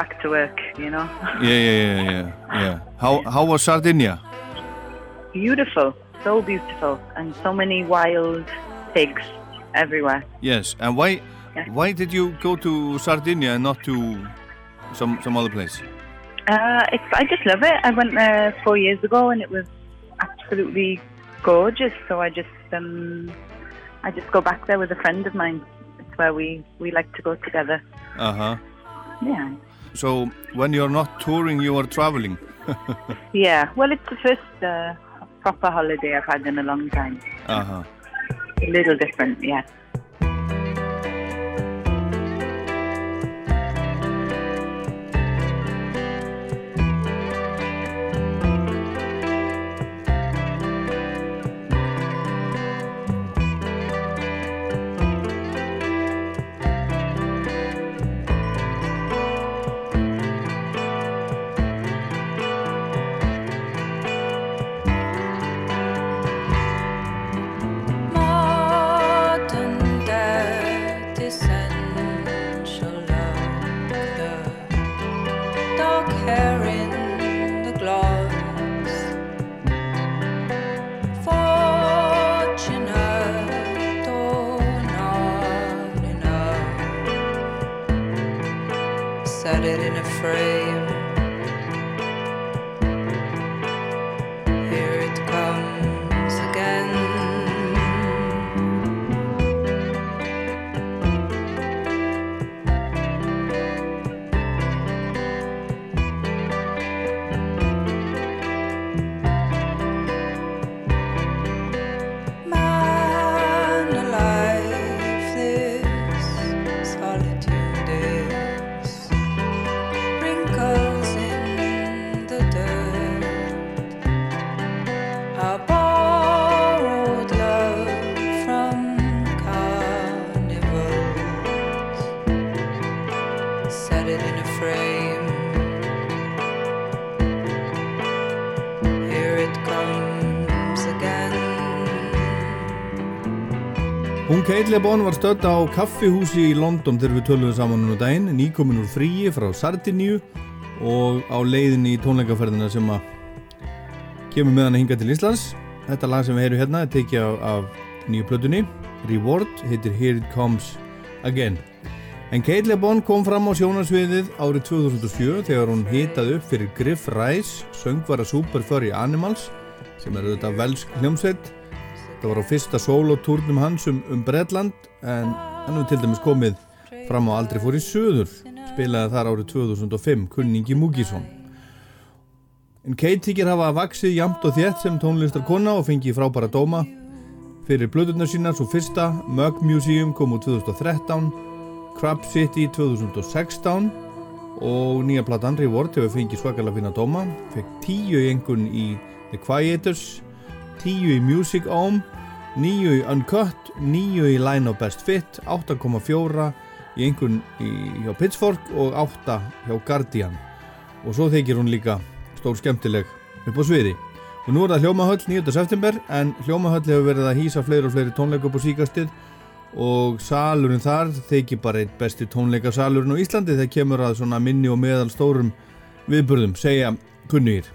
back to work. You know. Yeah, yeah, yeah, yeah. yeah. How how was Sardinia? beautiful. So beautiful, and so many wild pigs everywhere. Yes. And why Yeah. why did you go to Sardinia and not to some some other place? Uh, it's, I just love it. I went there four years ago and it was absolutely gorgeous. So I just um, I just go back there with a friend of mine. It's where we, we like to go together. Uh huh. Yeah. So when you're not touring, you are traveling. Yeah. Well, it's the first uh, proper holiday I've had in a long time. Uh huh. A little different, yeah. LeBon var stödd á kaffihúsi í London þegar við töluðum saman um daginn, nýkomin úr fríi frá Sardiníu og á leiðinni í tónleikaferðina sem að kemur með hann að hinga til Íslands. Þetta lag sem við heyrum hérna er tekið af, af nýju plötunni, Reward, heitir Here It Comes Again. En Kate LeBon kom fram á sjónarsviðið árið 2007 þegar hún hitaði upp fyrir Griff Rice, söngvara Super Furry Animals, sem er auðvitað velsk hljómsveit Það var á fyrsta sólotúrnum hans um, um Bredland en hann hefur til dæmis komið fram á aldrei fór í söður spilaði þar árið 2005 kunningi Múkísson En Kate þykir hafa vaksið jamt og þétt sem tónlistarkonna og fengið frábæra dóma. Fyrir blöðurna sína svo fyrsta Mug Museum kom úr 2013 Crab City 2016 og nýja platan Reward hefur fengið svakalega fina dóma fekk tíu engun í The Quieters 10 í Music Ohm, 9 í Uncut, 9 í Line of Best Fit, 8,4 í einhvern hjá Pitchfork og 8 hjá Guardian. Og svo þykir hún líka stór skemmtileg upp á sviði. Og nú er það Hljómahöll 9. september en Hljómahöll hefur verið að hýsa fleiri og fleiri tónleika upp á síkastið og salurinn þar þykir bara einn besti tónleikasalurinn á Íslandi þegar kemur að minni og meðal stórum viðburðum, segja kunnugir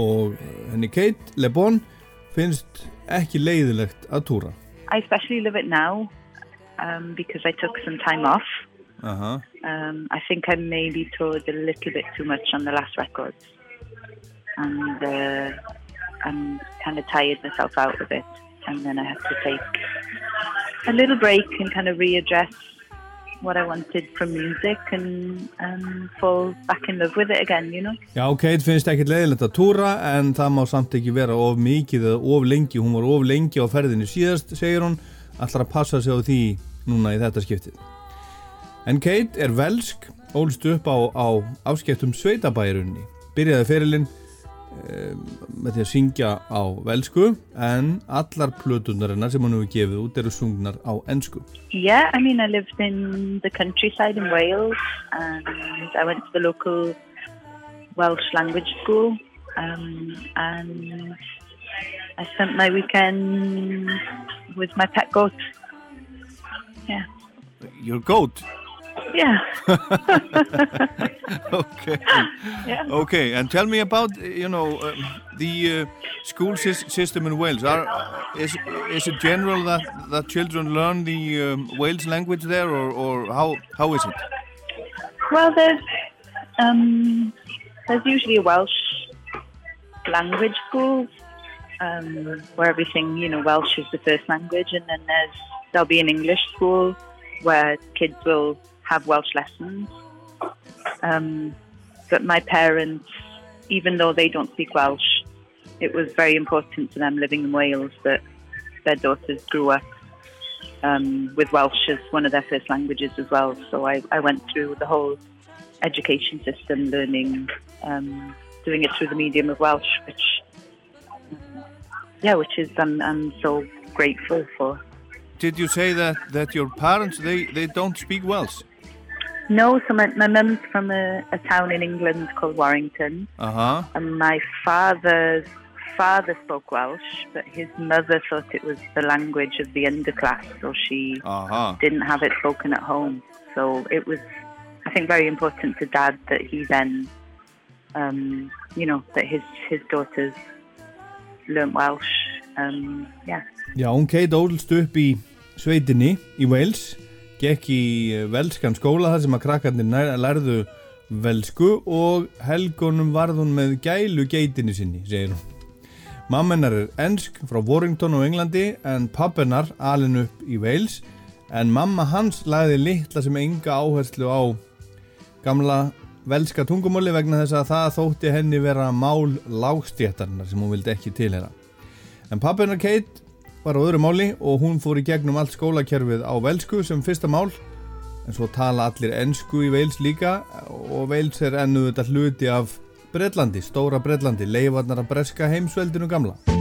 og henni Kate LeBon finnst ekki leiðilegt að túra. I especially love it now um, because I took some time off. Uh -huh. um, I think I maybe toured a little bit too much on the last records. And uh, I'm kind of tired myself out of it. And then I have to take a little break and kind of readdress what I wanted from music and um, fall back in love with it again, you know. Já, Kate finnst ekkert leiðilegt að túra en það má samt ekki vera of mikið eða of lengi, hún var of lengi á ferðinu síðast, segir hún, allar að passa sig á því núna í þetta skiptið. En Kate er velsk, ólst upp á, á afskiptum sveitabæirunni, byrjaði fyrirlinn um, með því að syngja á velsku en allar plötunarinnar sem hann hefur gefið út eru sungnar á ennsku Yeah, I mean I lived in the countryside in Wales and I went to the local Welsh language school um, and I spent my weekend with my pet goat. Yeah. Your goat? Yeah. okay. Yeah. Okay, and tell me about you know um, the uh, school sy system in Wales. Are is is it general that that children learn the um, Wales language there, or, or how how is it? Well, there's um, there's usually a Welsh language school um, where everything you know Welsh is the first language, and then there's there'll be an English school where kids will have Welsh lessons. Um, but my parents, even though they don't speak Welsh, it was very important to them living in Wales that their daughters grew up um, with Welsh as one of their first languages as well. So I, I went through the whole education system, learning, um, doing it through the medium of Welsh, which, yeah, which is I'm, I'm so grateful for. Did you say that that your parents they they don't speak Welsh? No, so my, my mum's from a, a town in England called Warrington. Uh huh. And my father's father spoke Welsh, but his mother thought it was the language of the underclass, so she Uh huh. didn't have it spoken at home. So it was, I think, very important to dad that he then, um, you know, that his, his daughters learnt Welsh. Um, yeah. Já, hún Kate ólst upp í sveitinni í Wales, gekk í eh, velskan skóla þar sem að krakkarnir lærðu velsku og helgunum varð hún með gælu geitinni sinni, segir hún. Mammenar er ensk frá Warrington og Englandi en pappennar alin upp í Wales en mamma hans lagði litla sem enga áherslu á gamla velska tungumáli vegna þess að það þótti henni vera mál lágstjættarnar sem hún vildi ekki tilhera. En pappennar Kate var á öðru máli og hún fór í gegnum allt skólakerfið á velsku sem fyrsta mál en svo tala allir ennsku í Wales líka og Wales er ennu þetta hluti af Breitlandi, stóra Breitlandi, leifarnar að breska heimsveldinu gamla.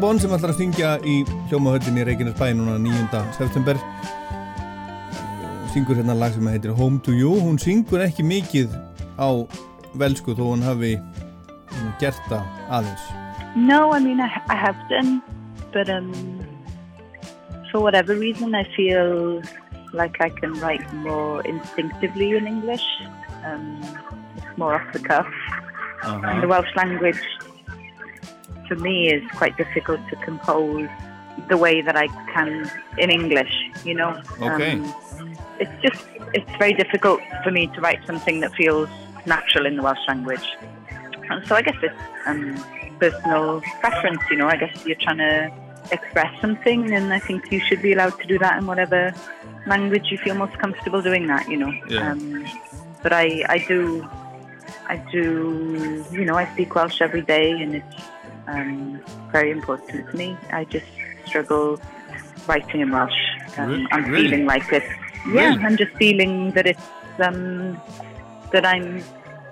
Bon sem ætlar að syngja í hljómahöllinni Reykjanesbæ núna 9. september syngur hérna lag sem heitir Home to You hún syngur ekki mikið á velsku þó hún hafi gert það aðeins No, I mean, I, I have done, but um, for whatever reason, I feel like I can write more instinctively in English. Um, it's more off the cuff. And the Welsh language, for me, is quite difficult to compose the way that I can in English, you know? Okay. Um, it's just, it's very difficult for me to write something that feels natural in the Welsh language. And so I guess it's um, personal preference, you know. I guess you're trying to express something, and I think you should be allowed to do that in whatever language you feel most comfortable doing that, you know. Yeah. Um, but I, I do, I do, you know, I speak Welsh every day, and it's um, very important to me. I just struggle writing in Welsh. Um, Re- I'm feeling like it. Yeah, Really? I'm just feeling that it's um, that I'm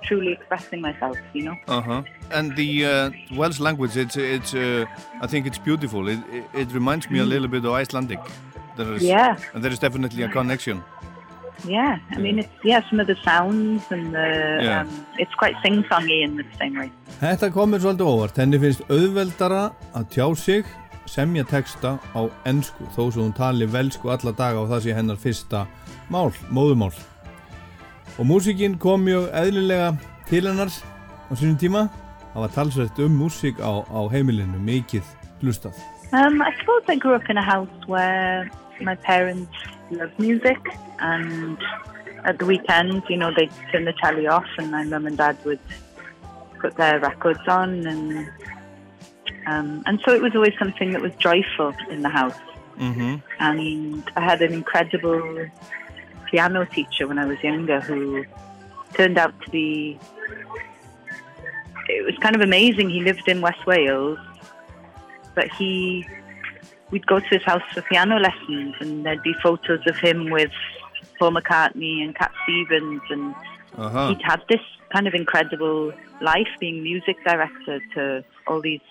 truly expressing myself, you know. Uh-huh. And the uh, Welsh language, it's, it's uh, I think it's beautiful. It, it, it reminds me a little bit of Icelandic. There is, Yeah. And there is definitely a connection. Yeah, I mean, it's yeah, some of the sounds and the Yeah. um, it's quite sing-songy in the same way. Þetta komur svolítið óvart. Henni finnst auðveldara að tjá sig, semja texta á ennsku, þó sem hún tali velsku alla daga og það sé hennar fyrsta mál, móðumál. Og músikinn kom mjög eðlilega til hennar á sínum tíma. Það var talsvert um músík á, á heimilinu, mikið hlustað. Um, I suppose I grew up in a house where my parents loved music, and at the weekends, you know, they'd turn the telly off, and my mum and dad would put their records on, and um, and so it was always something that was joyful in the house. Mm-hmm. and I had an incredible piano teacher when I was younger who turned out to be. It was kind of amazing. He lived in West Wales, but he. We'd go to his house for piano lessons, and there'd be photos of him with Paul McCartney and Cat Stevens, and Uh-huh. he'd had this kind of incredible life being music director to all these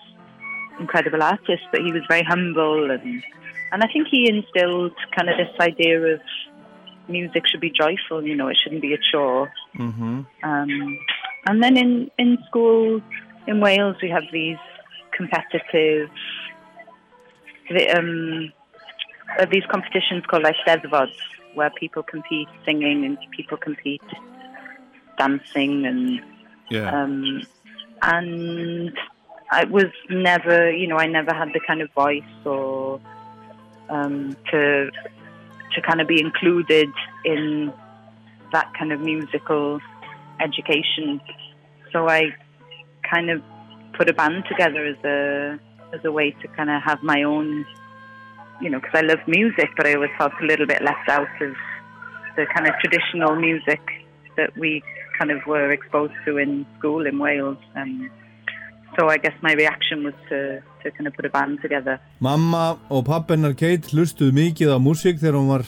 incredible artists, but he was very humble and and I think he instilled kind of this idea of music should be joyful, you know, it shouldn't be a chore. Mm-hmm. Um, and then in, in school in Wales, we have these competitive, the, um, uh, these competitions called Eisteddfod, where people compete singing and people compete dancing and Yeah. um, and I was never, you know, I never had the kind of voice or um, to to kind of be included in that kind of musical education. So I kind of put a band together as a as a way to kind of have my own, you know, because I love music, but I always felt a little bit left out of the kind of traditional music that we kind of were exposed to in school in Wales. Um, so I guess my reaction was to, to kind of put a band together. Mamma og pappennar Kate hlustuðu mikið á músík þegar hún var,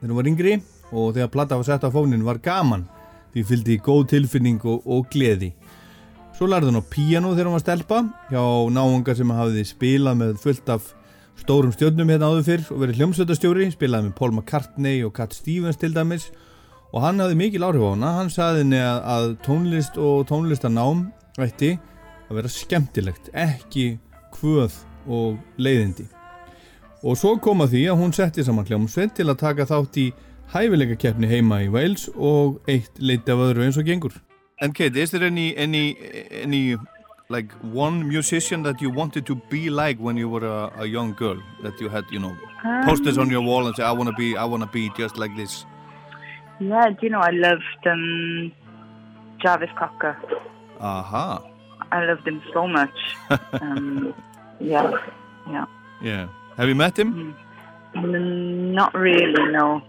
þegar hún var yngri og þegar platta var sett á fónin var gaman því fylgdi góð tilfinning og, og gleði. Svo lærði hún á píano þegar hún var stelpa hjá náunga sem hafði spilað með fullt af stórum stjörnum hérna áður fyrr og verið hljómsveitastjóri, spilaði með Paul McCartney og Cat Stevens til dæmis og hann hafði mikil áhrif á hana. Hann saði henni að, að tónlist og tónlistanám ætti að vera skemmtilegt, ekki kvöð og leiðindi. Og svo kom að því að hún setti saman hljómsveit til að taka þátt í hæfileika keppni heima í Wales og eitt leiti af öðru eins og gengur. And Kate, is there any, any, any like one musician that you wanted to be like when you were a, a young girl? That you had, you know, posters on your wall and say, I want to be, I want to be just like this. Yeah, do you know, I loved um, Jarvis Cocker. Aha, I loved him so much. um, yeah, yeah. yeah. Have you met him? N- not really, no,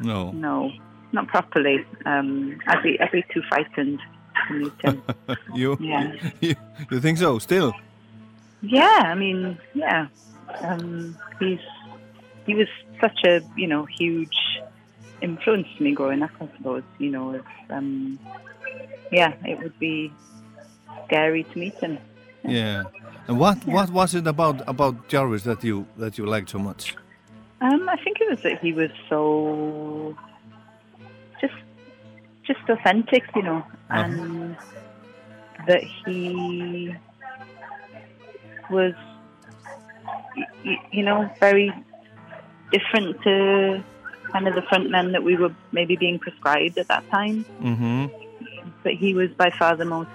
No. no, not properly. Um, I'd be, I'd be too frightened to meet him. you, Yeah. you, you think so, still? Yeah, I mean, yeah. Um, he's he was such a you know huge influence to me growing up. I suppose you know, if, um, yeah, it would be scary to meet him. Yeah. And what what was it about about Jarvis that you that you liked so much? Um, I think it was that he was so just authentic, you know, and that he was, you know, very different to kind of the front men that we were maybe being prescribed at that time. Mm-hmm. But he was by far the most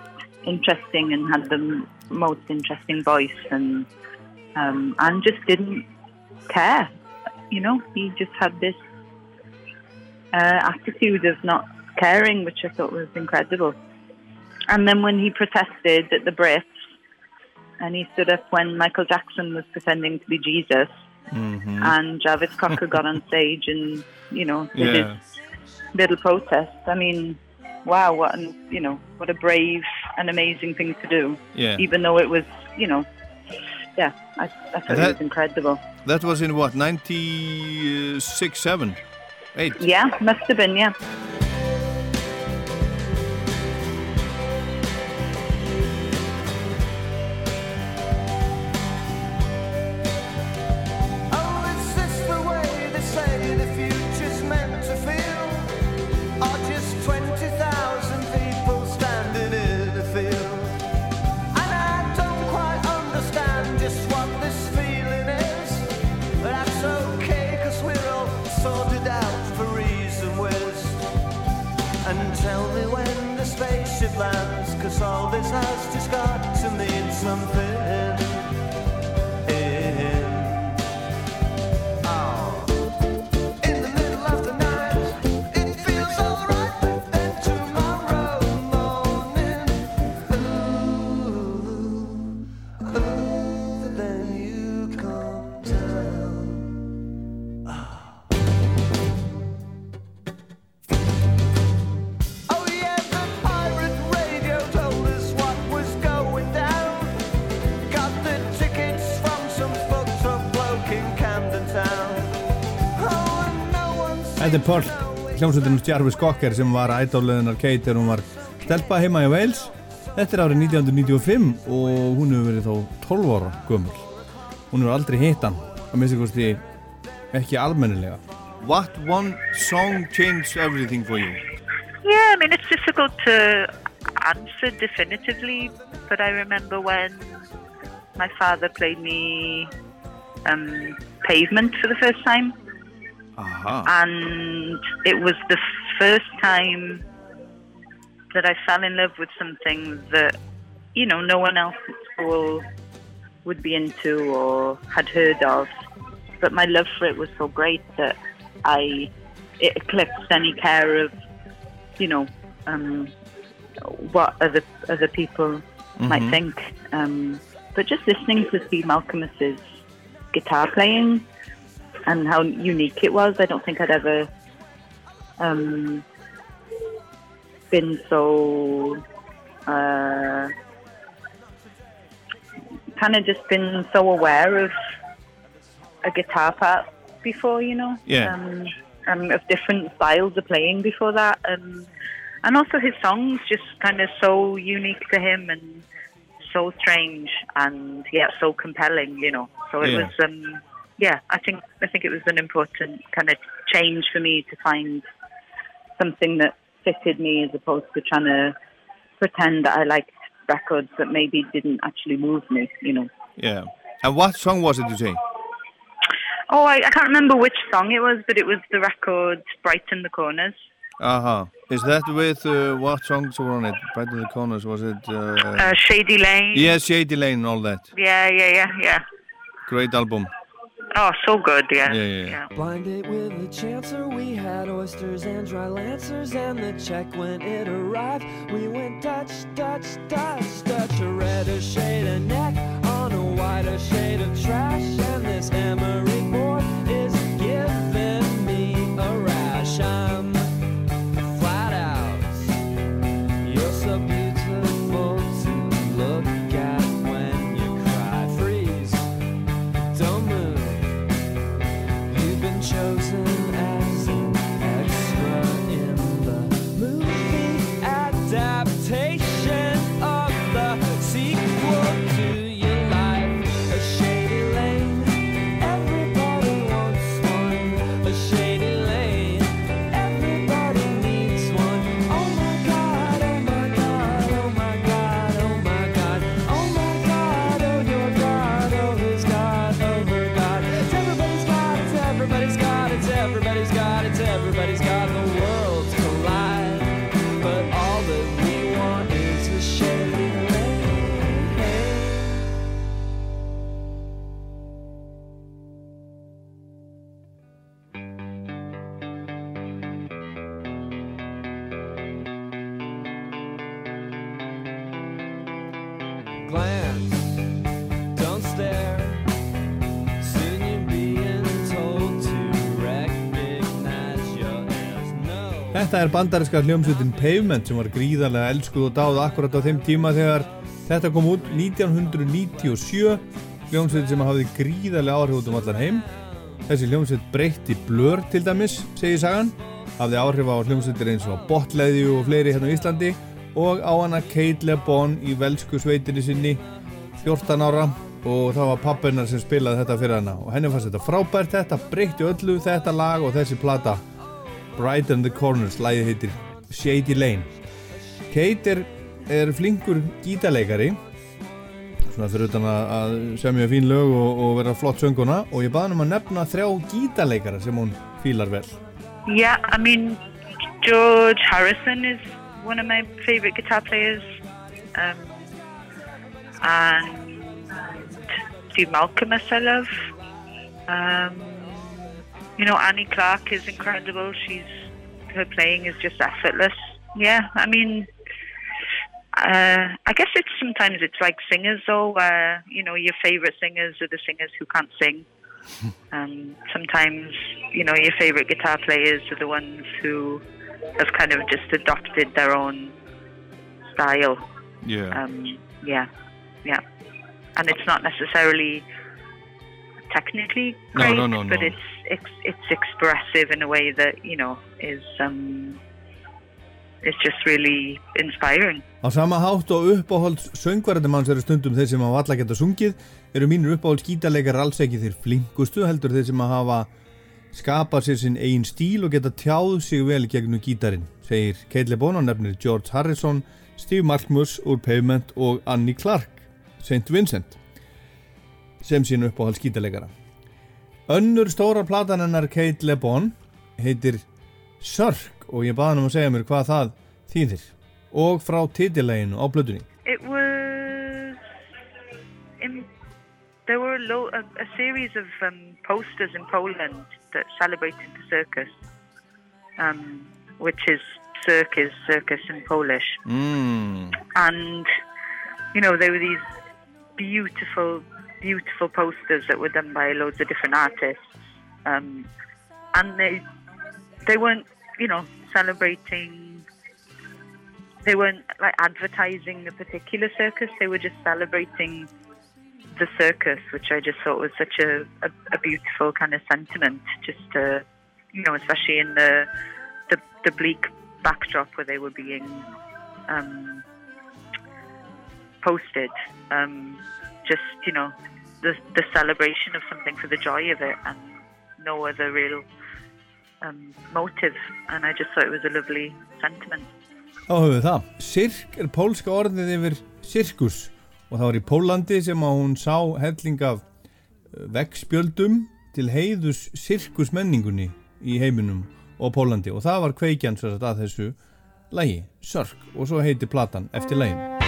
interesting and had the most interesting voice, and um, and just didn't care. You know, he just had this uh, attitude of not caring, which I thought was incredible. And then when he protested at the Brits, and he stood up when Michael Jackson was pretending to be Jesus, Mm-hmm. and Jarvis Cocker got on stage and you know did Yeah. his little protest. I mean, wow, what an, you know what a brave and amazing thing to do. Yeah. Even though it was you know, yeah, I, I thought it that- was incredible. That was in what, 96, 7? 8? Yeah, must have been yeah. Þetta er Paul, hljómsveitin Jarvis Cocker sem var ædóliðinar Kate þegar hún var stelpa heima í Wales. Þetta er árið 1995 og hún hefur verið þá 12 ára gömul. Hún hefur aldrei hitt hann, að minnst kosti ekki almennilega. What one song changed everything for you? Yeah, I mean, it's difficult to answer definitively, but I remember when my father played me um, Pavement for the first time, Aha. and it was the first time that I fell in love with something that, you know, no one else at school would be into or had heard of. But my love for it was so great that I it eclipsed any care of, you know, um, what other other people might Mhm. think. Um, but just listening to Steve Malcolmus's guitar playing and how unique it was, I don't think I'd ever um, been so uh, kind of just been so aware of a guitar part before, you know. Yeah. Um, and of different styles of playing before that, and and also his songs just kind of so unique to him and so strange and yeah, so compelling, you know. So it Yeah. was um yeah, I think I think it was an important kind of change for me to find something that fitted me as opposed to trying to pretend that I liked records that maybe didn't actually move me, you know. Yeah. And what song was it you say? Oh, I, I can't remember which song it was, but it was the record Brighten the Corners. Aha. Is that with uh, what songs were on it? Right in the corners, was it? Uh, Uh, Shady Lane. Yes, Shady Lane and all that. Yeah, yeah, yeah, yeah. Great album. Oh, so good, yeah. Yeah, yeah, yeah. Blind date with the chancer, we had oysters and dry lancers, and the check when it arrived. We went Dutch, Dutch, Dutch, Dutch, a redder shade of neck on a whiter shade of trash, and this emery board Þetta er bandarinska hljómsveitin Pavement sem var gríðarlega elskuð og dáð akkurat á þeim tíma þegar þetta kom út 1997 hljómsveit sem hafði gríðarlega áhrif út um allan heim. Þessi hljómsveit breytti blur til dæmis segir sagan. Hafði áhrif á hljómsveitir eins og Botleði og fleiri hérna á Íslandi og á hana Kate Le Bon í velsku sveitinni sinni 14 ára. Og það var pappinar sem spilaði þetta fyrir hana. Og henni fannst þetta frábært. Þetta breytti öllu þetta lag og þessi plata Brighten the Corners, lagið heitir Shady Lane Kate er, er flinkur gítarleikari svona fyrir utan að, semja fín lög og, og vera flott sönguna og ég baði hann um að nefna þrjá gítarleikara sem hún fílar vel Yeah, I mean, George Harrison is one of my favorite guitar players. Um, and Steve Malcolm, I love. Um, you know, Annie Clark is incredible. She's her playing is just effortless. Yeah, I mean, uh, I guess it's sometimes it's like singers though, where you know your favorite singers are the singers who can't sing. Um, sometimes, you know, your favorite guitar players are the ones who have kind of just adopted their own style. Yeah. Um, yeah, yeah. And it's not necessarily technically No, great, no, no, but no. it's it's it's expressive in a way that you know is um, is just really inspiring. Á sama hátt og uppáhalds söngvarðumanns eru stundum þeir sem hafa alla geta sungið eru mínur uppáhalds gítarleikar alls ekki þeir flinkustu heldur þeir sem hafa skapað sér sinn eigin stíl og geta tjáð sig vel gegnum gítarinn segir Keitle Bono nefnir George Harrison Steve Malkmus úr Pavement og Annie Clark St. Vincent sem sín uppáhalds gítarleikara Önnur stóra platan hennar Kate Le Bon heitir Sörk og ég baði hann um að segja mér hvað það þýðir og frá titileginu á blöðunni It was in, there were a, lo- a, a series of um, posters in Poland that celebrated the circus, um, which is circus, circus in Polish. mm. and you know there were these beautiful beautiful posters that were done by loads of different artists um, and they they weren't you know celebrating they weren't like advertising a particular circus they were just celebrating the circus which i just thought was such a, a, a beautiful kind of sentiment just to you know especially in the the, the bleak backdrop where they were being um, posted. Um, just you know, the the celebration of something for the joy of it, and no other real um, motive. And I just thought it was a lovely sentiment. Þá höfum við það. Sirk er pólska orðið yfir sirkus og það var í Pólandi sem að hún sá helling af eh, veggspjöldum til heiðus sirkusmenningunni í heiminum og Pólandi og það var kveikjan svo að þessu lægi, Sörk og svo heiti platan eftir lægin.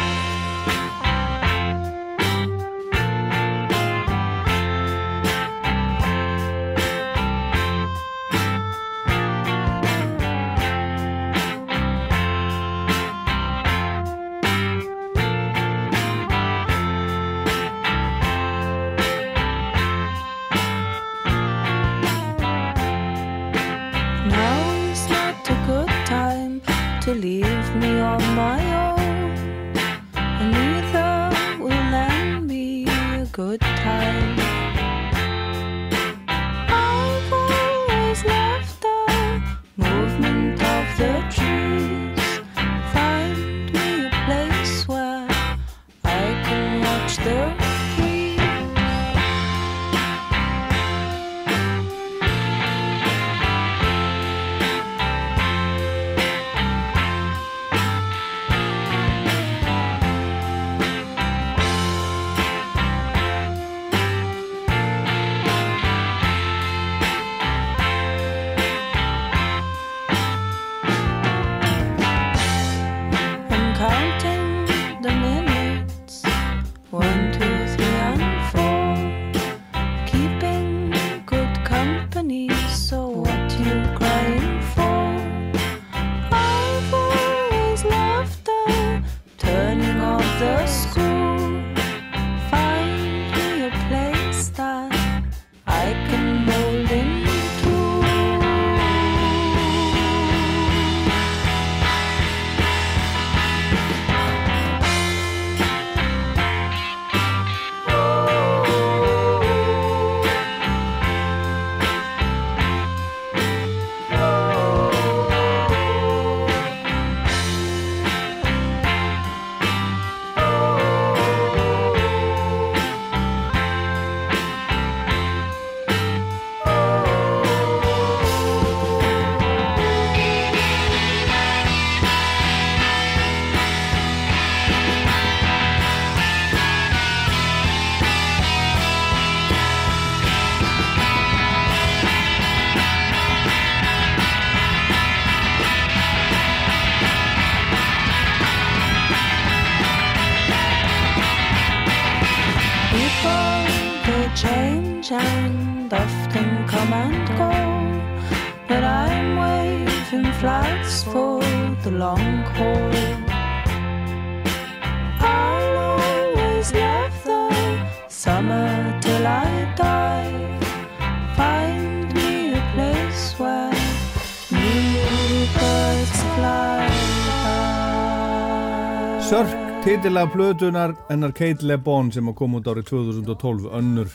Sörk, titil af plötunar hennar Kate Le Bon sem að koma út árið 2012 önnur,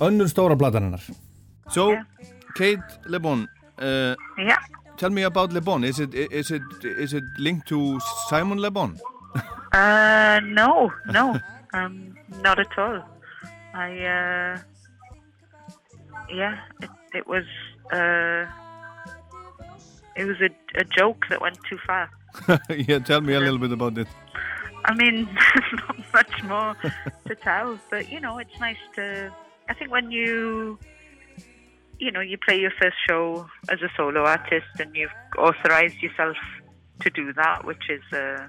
önnur stóra platan hennar So, Kate Le Bon uh, Yeah. Tell me about Le Bon is it, is, it, is it linked to Simon Le Bon? Uh, no, no, um, not at all. I, uh, yeah, it, it was, uh, it was a, a joke that went too far. yeah, tell me a little bit about it I mean, not much more to tell, but you know, it's nice to. I think when you, you know, you play your first show as a solo artist and you've authorized yourself to do that, which is a,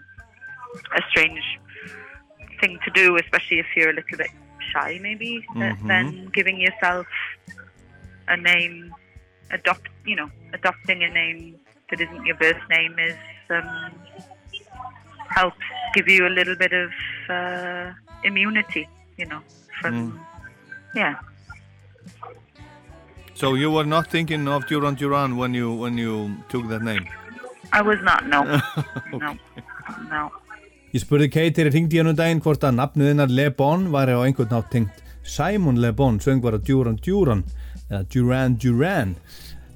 a strange thing to do, especially if you're a little bit shy, maybe. Mhm. Then giving yourself a name, adopt, you know, adopting a name that isn't your birth name is um, helps give you a little bit of uh, immunity, you know, from yeah. So you were not thinking of Duran Duran when you, when you took that name? I was not no, no, no. Ég spurði Kate þegar ég ringdi hann um daginn hvort að nafnið hennar Le Bon væri á einhvern nátt tengt Simon Le Bon, söngvara Duran Duran eða Duran Duran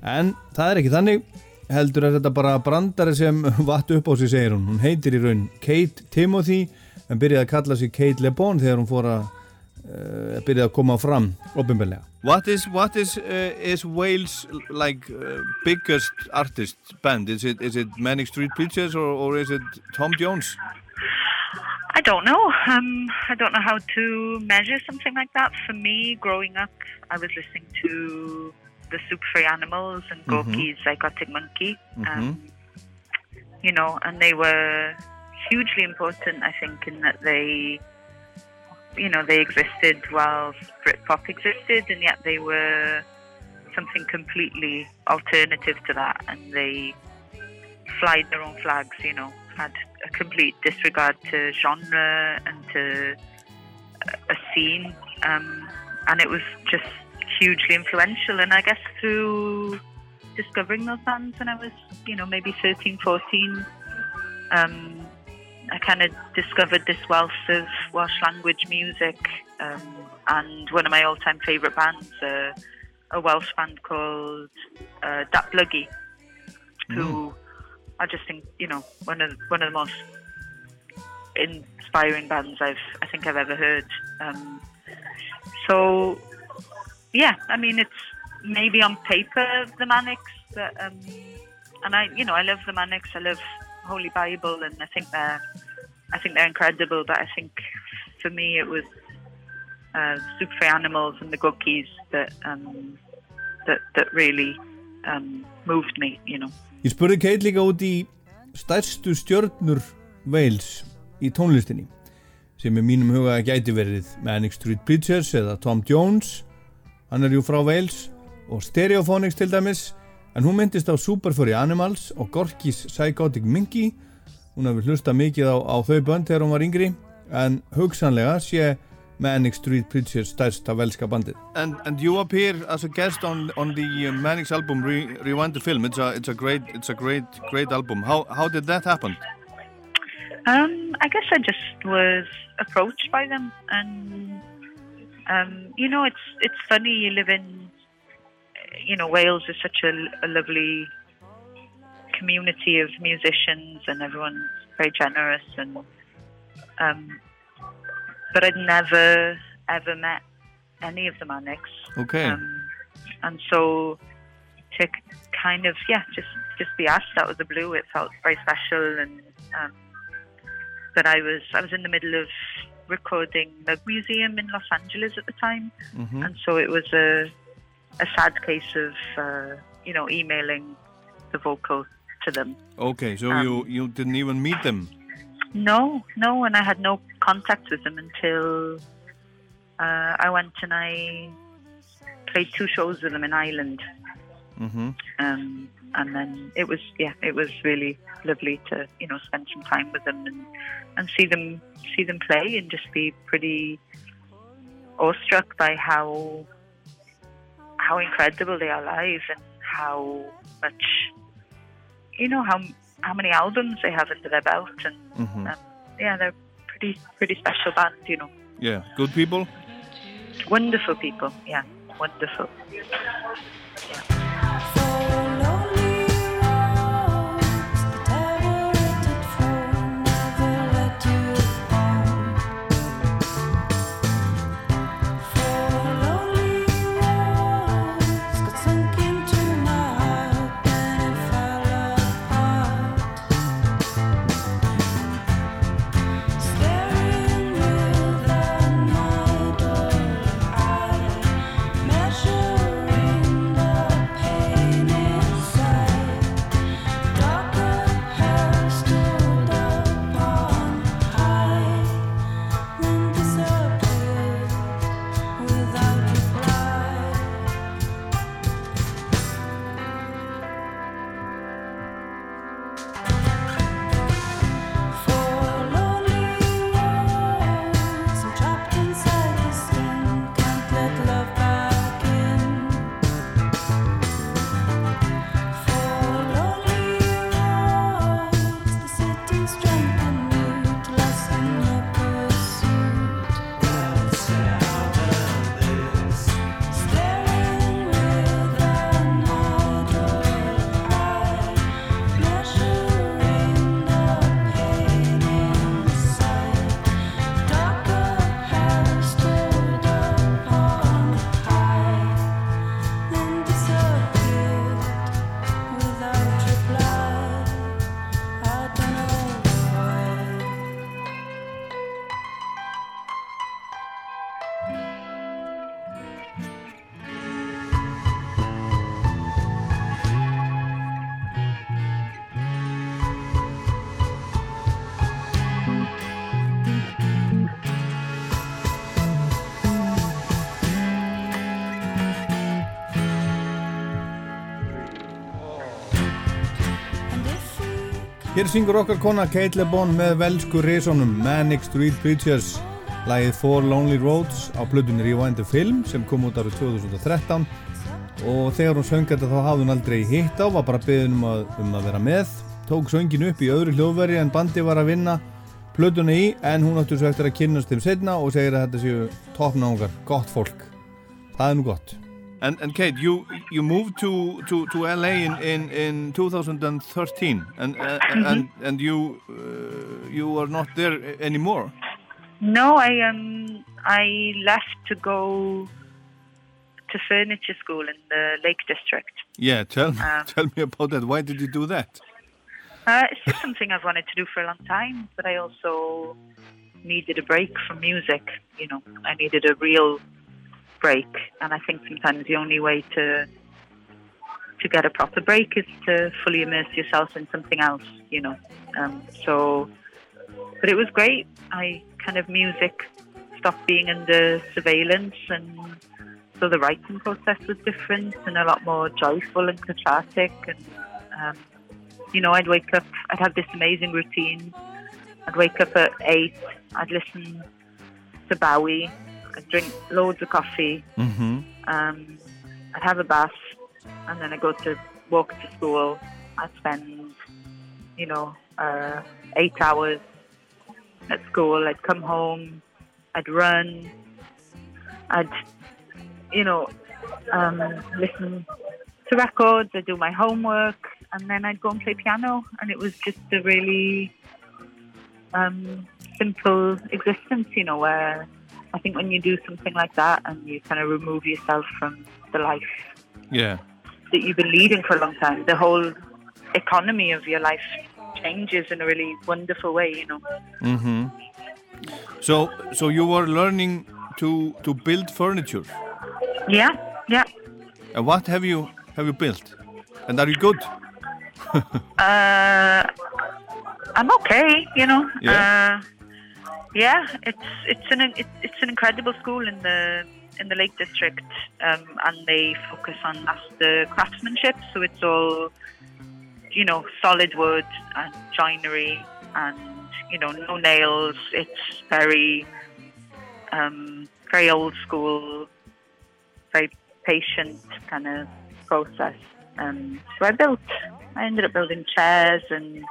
en það er ekki þannig heldur að þetta bara brandari sem vatt upp á sig segir hún, hún heitir í raun Kate Timothy en byrjaði að kalla sig Kate Le Bon þegar hún fór að uh, byrjaði að koma fram opinbelega What is, what is, uh, is Wales like uh, biggest artist band? Is it, is it Manic Street Preachers or, or is it Tom Jones? I don't know. Um, I don't know how to measure something like that. For me, growing up, I was listening to the Super Free Animals and. Gorky's Psychotic Monkey. Mhm. Um, you know, and they were hugely important, I think, in that they, you know, they existed while Britpop existed, and yet they were something completely alternative to that, and they flied their own flags, you know, had a complete disregard to genre and to a- a scene, um, and it was just hugely influential. And I guess through discovering those bands when I was, you know, maybe 13, 14, um, I kind of discovered this wealth of Welsh language music. Um, and one of my all time favourite bands, uh, a Welsh band called uh, Datblygu, who I just think, you know, one of one of the most inspiring bands I've I think I've ever heard. Um, so yeah, I mean it's maybe on paper the Manics, but um, and I you know I love the Manics, I love Holy Bible, and I think they're I think they're incredible. But I think for me it was uh, Super Free Animals and the Gookies that um, that that really um, moved me, you know. Ég spurði Kate líka út í stærstu stjörnur Wales í tónlistinni sem í mínum huga gæti verið Manic Street Preachers eða Tom Jones hann er jú frá Wales og Stereophonics til dæmis en hún myndist á Super Furry Animals og Gorky's Psychotic Minky hún hefur hlusta mikið á, á þau bönd þegar hún var yngri en hugsanlega sé Manic Street Preachers stærsta velska bandið. And, and you appear as a guest on, on the uh, Manic's album Re Rewind the Film. It's a, it's a great it's a great great album. How, how did that happen? Um, I guess I just was approached by them, and um, you know, it's it's funny. You live in, you know, Wales is such a, a lovely community of musicians, and everyone's very generous. And um, but I'd never ever met any of the Manics. Okay. Um, and so to kind of yeah, just just be asked out of the blue, it felt very special. And um, but I was I was in the middle of recording the museum in Los Angeles at the time, Mhm. and so it was a a sad case of uh, you know emailing the vocal to them. Okay, so Um, you, you didn't even meet them No, no, and I had no contact with them until uh, I went and I played two shows with them in Ireland. Mm-hmm. Um, and then it was, yeah, it was really lovely to, you know, spend some time with them and, and see them, see them play and just be pretty awestruck by how, how incredible they are live and how much, you know, how, how many albums they have under their belt and, Mhm. um, yeah, they're pretty, pretty special band, you know. Yeah, good people. Wonderful people, yeah, wonderful. Hér syngur okkar kona Kate LeBon með velsku risonum Manic Street Preachers. Lagið Four Lonely Roads á plötunni Rewind the Film sem kom út árið 2013 og þegar hún söng þetta þá hafði hún aldrei hitt á var bara beðin um að, um að vera með. Tók söngin upp í öðru hljóðveri en bandi var að vinna plötunni í en hún áttur svo eftir að kynnast þeim setna og segir að þetta séu toppnáðungar, gott fólk. Það er nú gott And, and Kate, you you moved to, to, to LA in, in, in 2013 and uh, and and you uh, you are not there anymore. No, I um I left to go to furniture school in the Lake District. Yeah, tell me, Um, tell me about that. Why did you do that? Uh, it's just something I've wanted to do for a long time, but I also needed a break from music. You know, I needed a real break, and I think sometimes the only way to to get a proper break is to fully immerse yourself in something else. You know, um, so but it was great. I kind of music stopped being under surveillance, and so the writing process was different and a lot more joyful and cathartic. And um, you know, I'd wake up, I'd have this amazing routine. I'd wake up at eight, I'd listen to Bowie, I'd drink loads of coffee, Mm-hmm. um, I'd have a bath, and then I'd go to walk to school. I'd spend, you know, uh, eight hours at school. I'd come home, I'd run, I'd, you know, um, listen to records, I'd do my homework, and then I'd go and play piano. And it was just a really um, simple existence, you know, where I think when you do something like that and you kind of remove yourself from the life Yeah. that you've been leading for a long time, the whole economy of your life changes in a really wonderful way, you know. Mm-hmm. So so you were learning to to build furniture. Yeah, yeah. And what have you have you built? And are you good? Uh, I'm okay, you know. Yeah. Uh, yeah, it's it's an it's, an incredible school in the in the Lake District, um, and they focus on master craftsmanship. So it's all, you know, solid wood and joinery, and you know, no nails. It's very, um, very old school, very patient kind of process. Um, so I built, I ended up building chairs and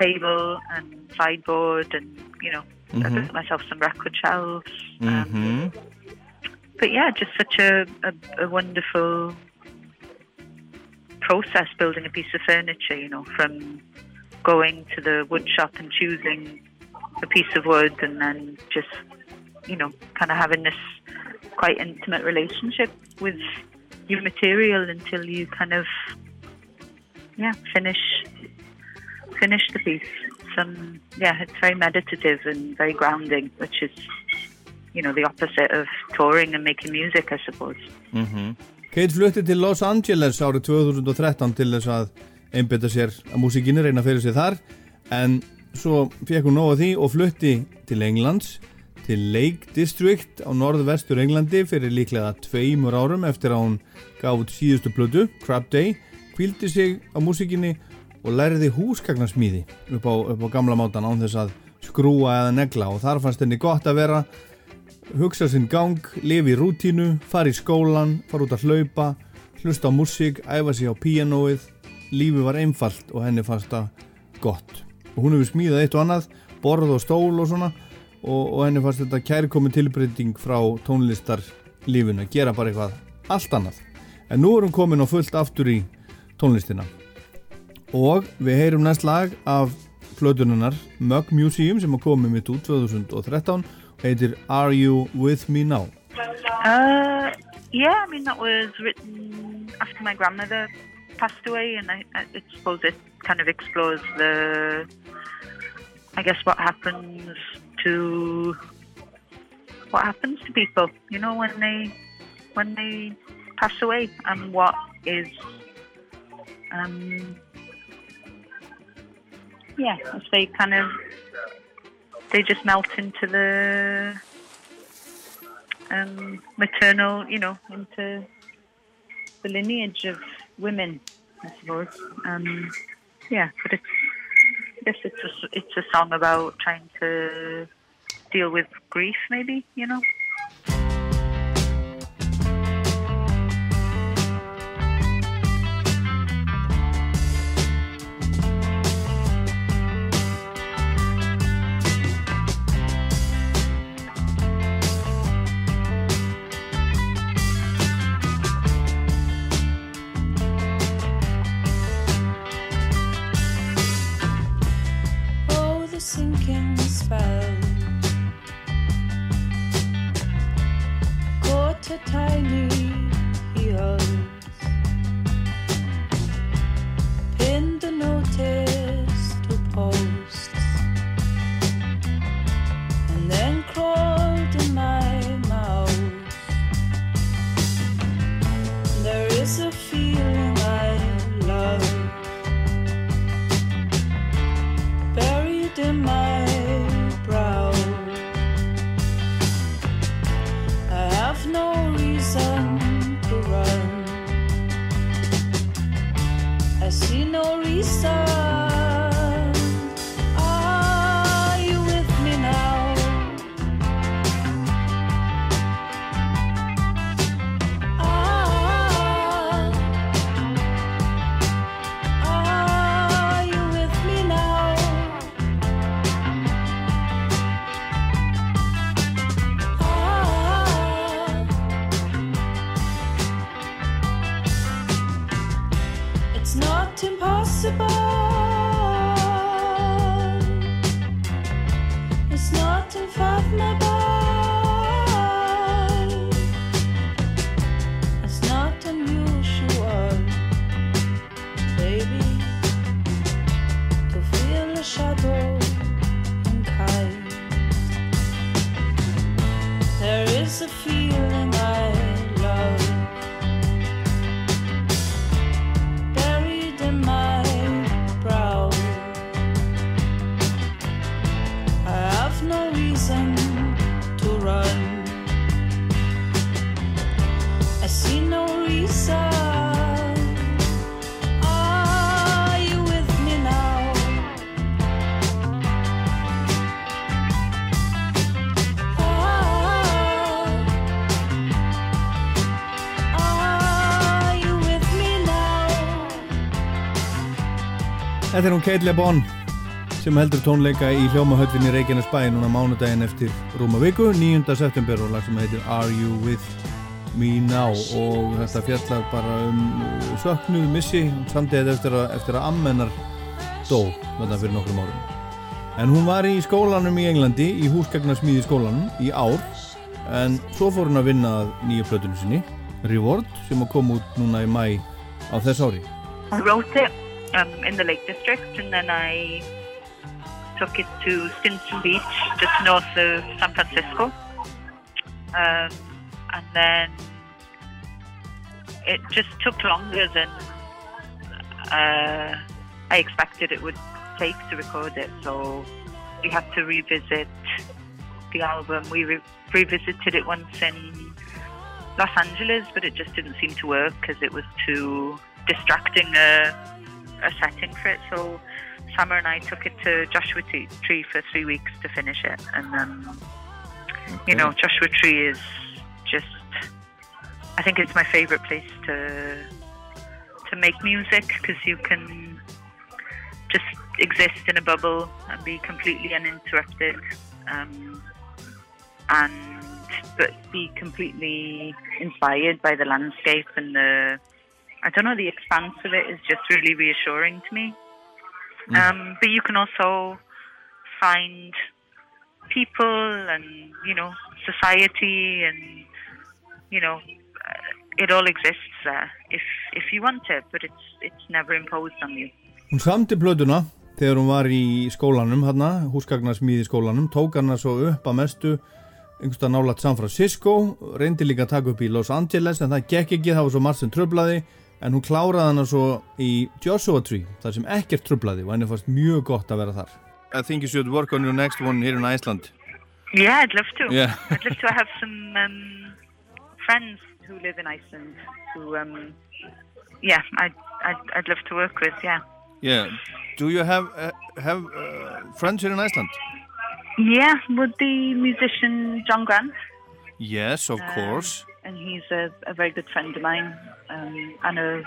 table and sideboard, and you know, I Mhm. built myself some record shelves. Mm-hmm. But yeah, just such a, a, a wonderful process building a piece of furniture, you know, from going to the wood shop and choosing a piece of wood and then just, you know, kind of having this quite intimate relationship with your material until you kind of, yeah, finish finish the piece. Some, yeah, it's very meditative and very grounding, which is, you know, the opposite of touring and making music, I suppose. Mm Kate flutti til Los Angeles árið 2013 til þess að einbytta sér að músikinni reyna fyrir sér þar en svo fekk hún nóga því og flutti til Englands til Lake District á norðvestur Englandi fyrir líklega tveimur árum eftir að hún gaf út síðustu plötu, Crab Day kvildi sig á músikinni og lærði húsgagnasmíði upp á, upp á gamla mátan án þess að skrúa eða negla og þar fannst henni gott að vera hugsa sinn gang, lifi í rútínu, fara í skólan, fara út að hlaupa, hlusta á músík, æfa sig á píanóið, lífi var einfalt og henni fannst það gott. Og hún hefur smíðað eitt og annað, borð og stól og svona og, og henni fannst þetta kærkomin tilbreyting frá tónlistarlífinu, að gera bara eitthvað allt annað. En nú er hún komin og fullt aftur í tónlistina. Og við heyrum næst lag af plötununnar Mug Museum sem að komið mitt út 2013 heitir Are You With Me Now? Uh, yeah, I mean that was written after my grandmother passed away, and I, I suppose it kind of explores the, I guess, what happens to what happens to people, you know, when they when they pass away, and what is, um, yeah, as they kind of they just melt into the um, maternal, you know, into the lineage of women, I suppose. Um, yeah, but it's, I guess it's a, it's a song about trying to deal with grief, maybe, you know. Þetta er hún Kate Le Bon sem heldur tónleika í hljómahöllin í Reykjanesbæ núna mánudaginn eftir rúma viku 9. september og lag sem heitir Are You With Me Now? Og þetta fjallar bara um söknuð missi samtíð eftir eftir að ammennar dó þetta fyrir nokkrum árum. En hún var í skólanum í Englandi í húsgagnarsmíði skólanum í ár. En svo fór hún að vinna nýja plötunum sinni Reward sem að koma út núna í mæ á þess ári. I wrote it um, in the Lake District and then I took it to Stinson Beach, just north of San Francisco. Um, and then it just took longer than uh, I expected it would take to record it. So we had to revisit the album. We re- revisited it once in Los Angeles, but it just didn't seem to work because it was too distracting a setting for it. So Summer and I took it to Joshua Tree for three weeks to finish it, and um, you know Joshua Tree is just. I think it's my favorite place to to make music because you can just exist in a bubble and be completely uninterrupted, um, and but be completely inspired by the landscape and the I don't know the expanse of it is just really reassuring to me. Um, but you can also find people and you know society and you know uh, it all exists there if if you want it, but it's it's never imposed on you. Hún samti plötuna þegar hún var í skólanum hérna, húsgagnarsmíði skólanum, tók hana svo upp að mestu einhverstað nálat San Francisco, reyndi líka að taka upp í Los Angeles en það gekk ekki, það var svo margt sem tröflaði en hún kláraði hana svo í Joshua Tree, þar sem ekkert tröflaði og henni fannst mjög gott að vera þar. I think you should work on your next one here in Iceland. Yeah, I'd love to. Yeah. I'd love to have some um, friends who live in Iceland who um, yeah, I'd, I'd I'd love to work with. Yeah. Yeah. Do you have uh, have uh, friends here in Iceland? Yeah, with the musician John Grant. Yes, of Um, course. And he's a, a very good friend of mine um, and a,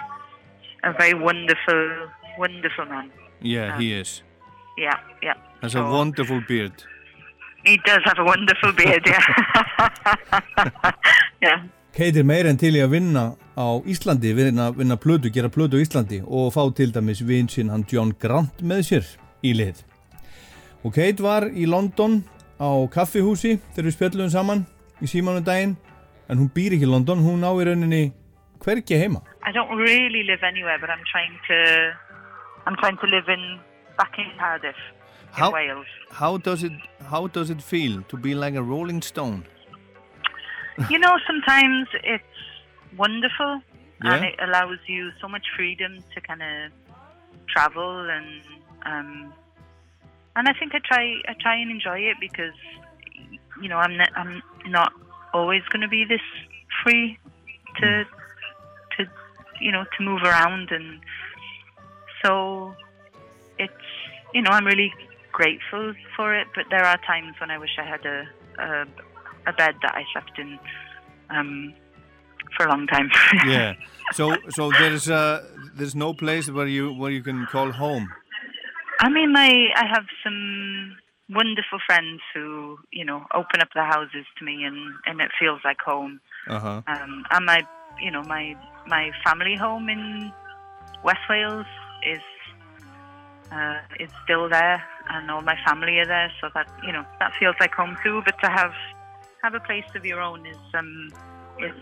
a very wonderful, wonderful man. Yeah, um, he is. Yeah, yeah. Has a wonderful beard. He does have a wonderful beard, yeah. yeah. Kate er meira en til í að vinna á Íslandi, vinna, vinna plödu, gera plödu á Íslandi og fá til dæmis vinsinn hann John Grant með sér í lið. Og Kate var í London á kaffihúsi þegar við spjöllum saman í símanu daginn en hún býr ekki í London, hún á í rauninni hvergi heima. I don't really live anywhere, but I'm trying to, I'm trying to live in, back in Cardiff, in How- Wales. How does it how does it feel to be like a rolling stone? you know, sometimes it's wonderful and it allows you so much freedom to kind of travel and um, and I think I try I try and enjoy it because you know I'm not, I'm not always going to be this free to to you know to move around and so it's you know I'm really grateful for it but there are times when I wish I had a a, a bed that I slept in um, for a long time. yeah. So so there's uh there's no place where you where you can call home. I mean, I I have some wonderful friends who you know open up their houses to me, and and it feels like home. Uh-huh. Um, and my you know my my family home in West Wales is uh, is still there, and all my family are there, so that you know that feels like home too. But to have have a place of your own is um is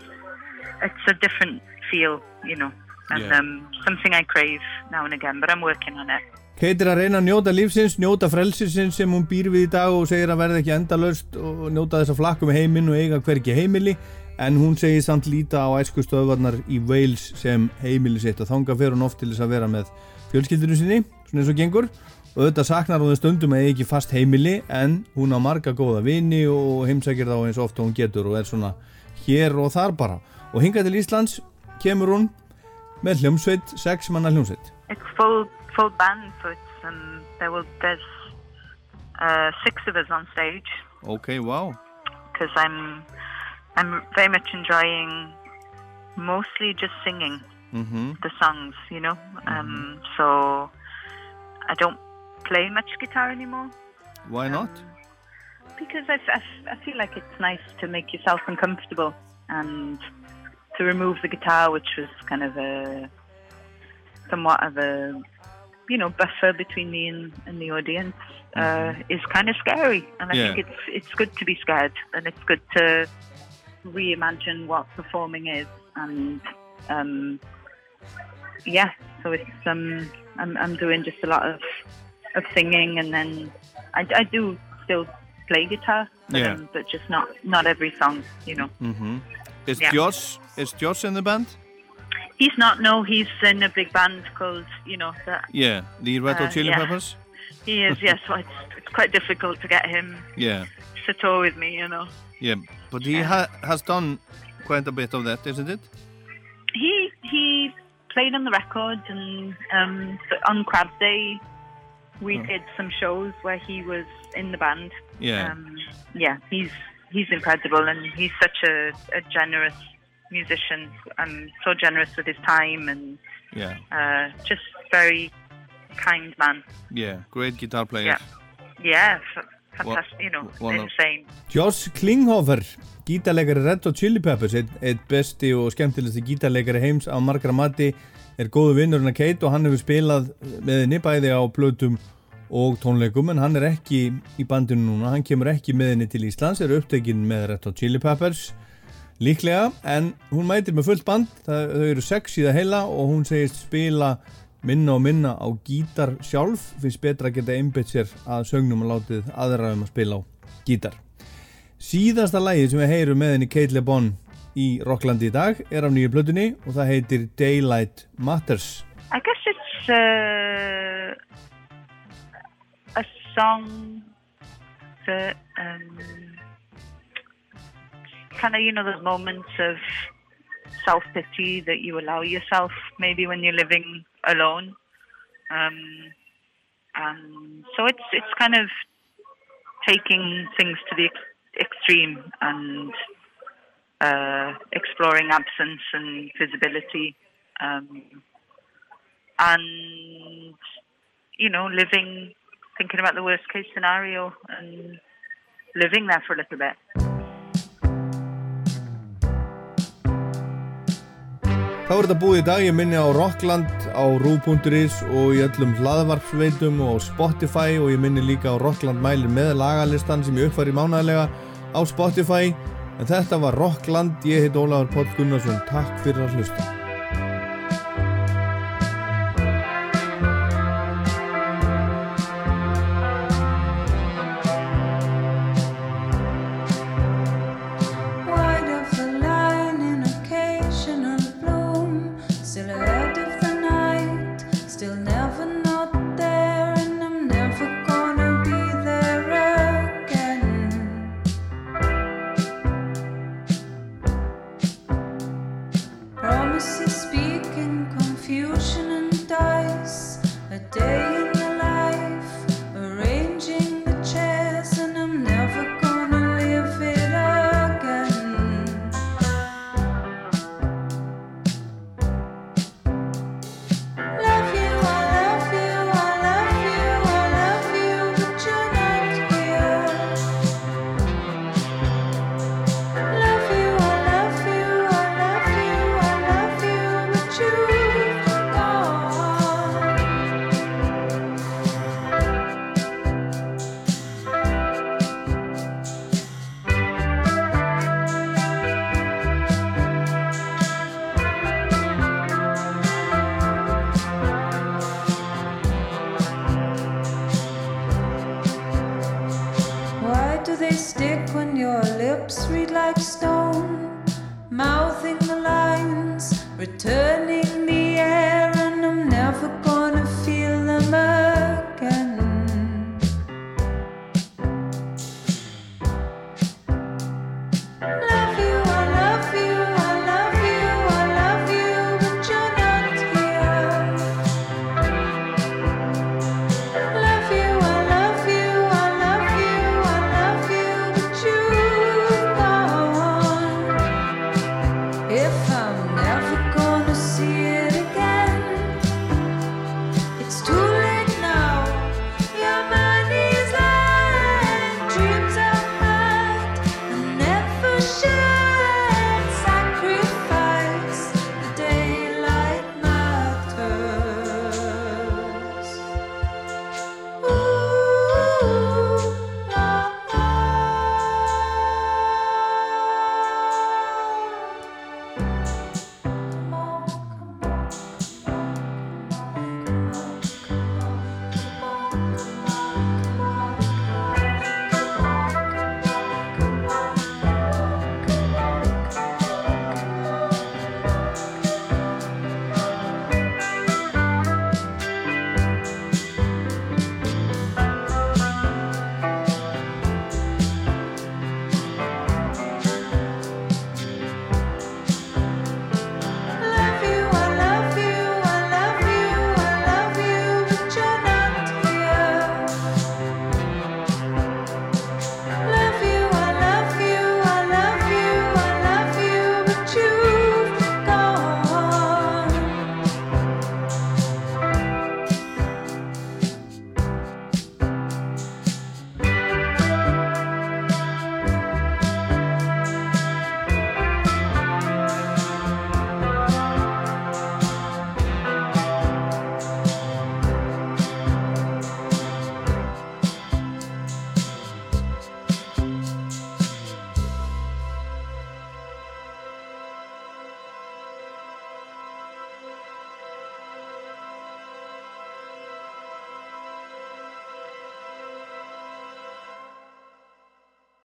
it's a different feel, you know, and Yeah. um, something I crave now and again. But I'm working on it. Er að reyna að njóta lífsins, njóta frelsisins sem hún býr við í dag og segir að verða ekki endalaust og njóta þess að flakka með heiminn og eiga hvergi heimili. En hún segir samt líta á æsku stöðvarnar í Wales sem heimili sitt og þanga fer hún oft til þess að vera með fjölskyldinu sinni, svona eins og gengur. Og auðvitað saknar hún stundum að ekki fast heimili en hún á marga góða vini og heimsækir þá eins ofta hún getur og er svona hér og þar bara. Og hingað til Íslands kemur hún með hljómsveit, sex manna hljómsveit full band, so it's um, there will there's uh, six of us on stage Ok, wow because I'm I'm very much enjoying mostly just singing Mhm. the songs, you know. Um, so I don't play much guitar anymore Why not? because I, f- I I feel like it's nice to make yourself uncomfortable and to remove the guitar, which was kind of a somewhat of a you know buffer between me and, and the audience, uh, is kind of scary. And I Yeah. think it's it's good to be scared, and it's good to reimagine what performing is, and um, yeah. So it's um, I'm I'm doing just a lot of of singing, and then I, I do still play guitar, but, Yeah. um, but just not not every song, you know. Mm-hmm. Is Yeah. Josh is Josh in the band? He's not. No, he's in a big band called you know that. Yeah, the Red Hot Uh, Chili yeah. Peppers. He is. Yes, so it's it's quite difficult to get him Yeah, to tour with me, you know. yeah, but he ha has done quite a bit of that, isn't it? He he played on the record and um, on Crab Day we Oh. did some shows where he was in the band. Yeah. Um, yeah, he's he's incredible and he's such a, a generous musician and so generous with his time and Yeah, uh, just very kind man. yeah, great guitar player. Yeah. Yeah, fantastic. You know, insane. Josh Klinghoffer, gítarleikari Red Hot Chili Peppers, einn ein besti og skemmtilegsti gítarleikari heims á margra mati, er góðu vinnurinn að Kate og hann hefur spilað með henni bæði á plötum og tónleikum en hann er ekki í bandinu núna, hann kemur ekki með henni til Íslands, er upptekinn með Red Hot Chili Peppers líklega, en hún mætir með fullt band, það, þau eru sex í það heila og hún segist spila minna og minna á gítar sjálf, finnst betra að geta einbytt sér að sögnum og látið aðra um að spila á gítar. Síðasta lagi sem við heyrum með henni Kate Le Bon í Rocklandi í dag er af nýju plötunni og það heitir Daylight Matters. I guess it's uh, a song that um, kind of, you know, those moments of self pity that you allow yourself maybe when you're living alone. Um, and so it's it's kind of taking things to the ex- extreme and uh, exploring absence and visibility. Um, and you know living thinking about the worst case scenario and living there for a little bit Þá er þetta búið í dag, ég minni á Rockland á Rú.is og í öllum hlaðvarpsveitum og Spotify og ég minni líka á Rockland mælir með lagalistan sem ég uppfæri mánæðilega á Spotify. En þetta var Rockland, ég heit Ólafur Póll Gunnarsson, takk fyrir að hlusta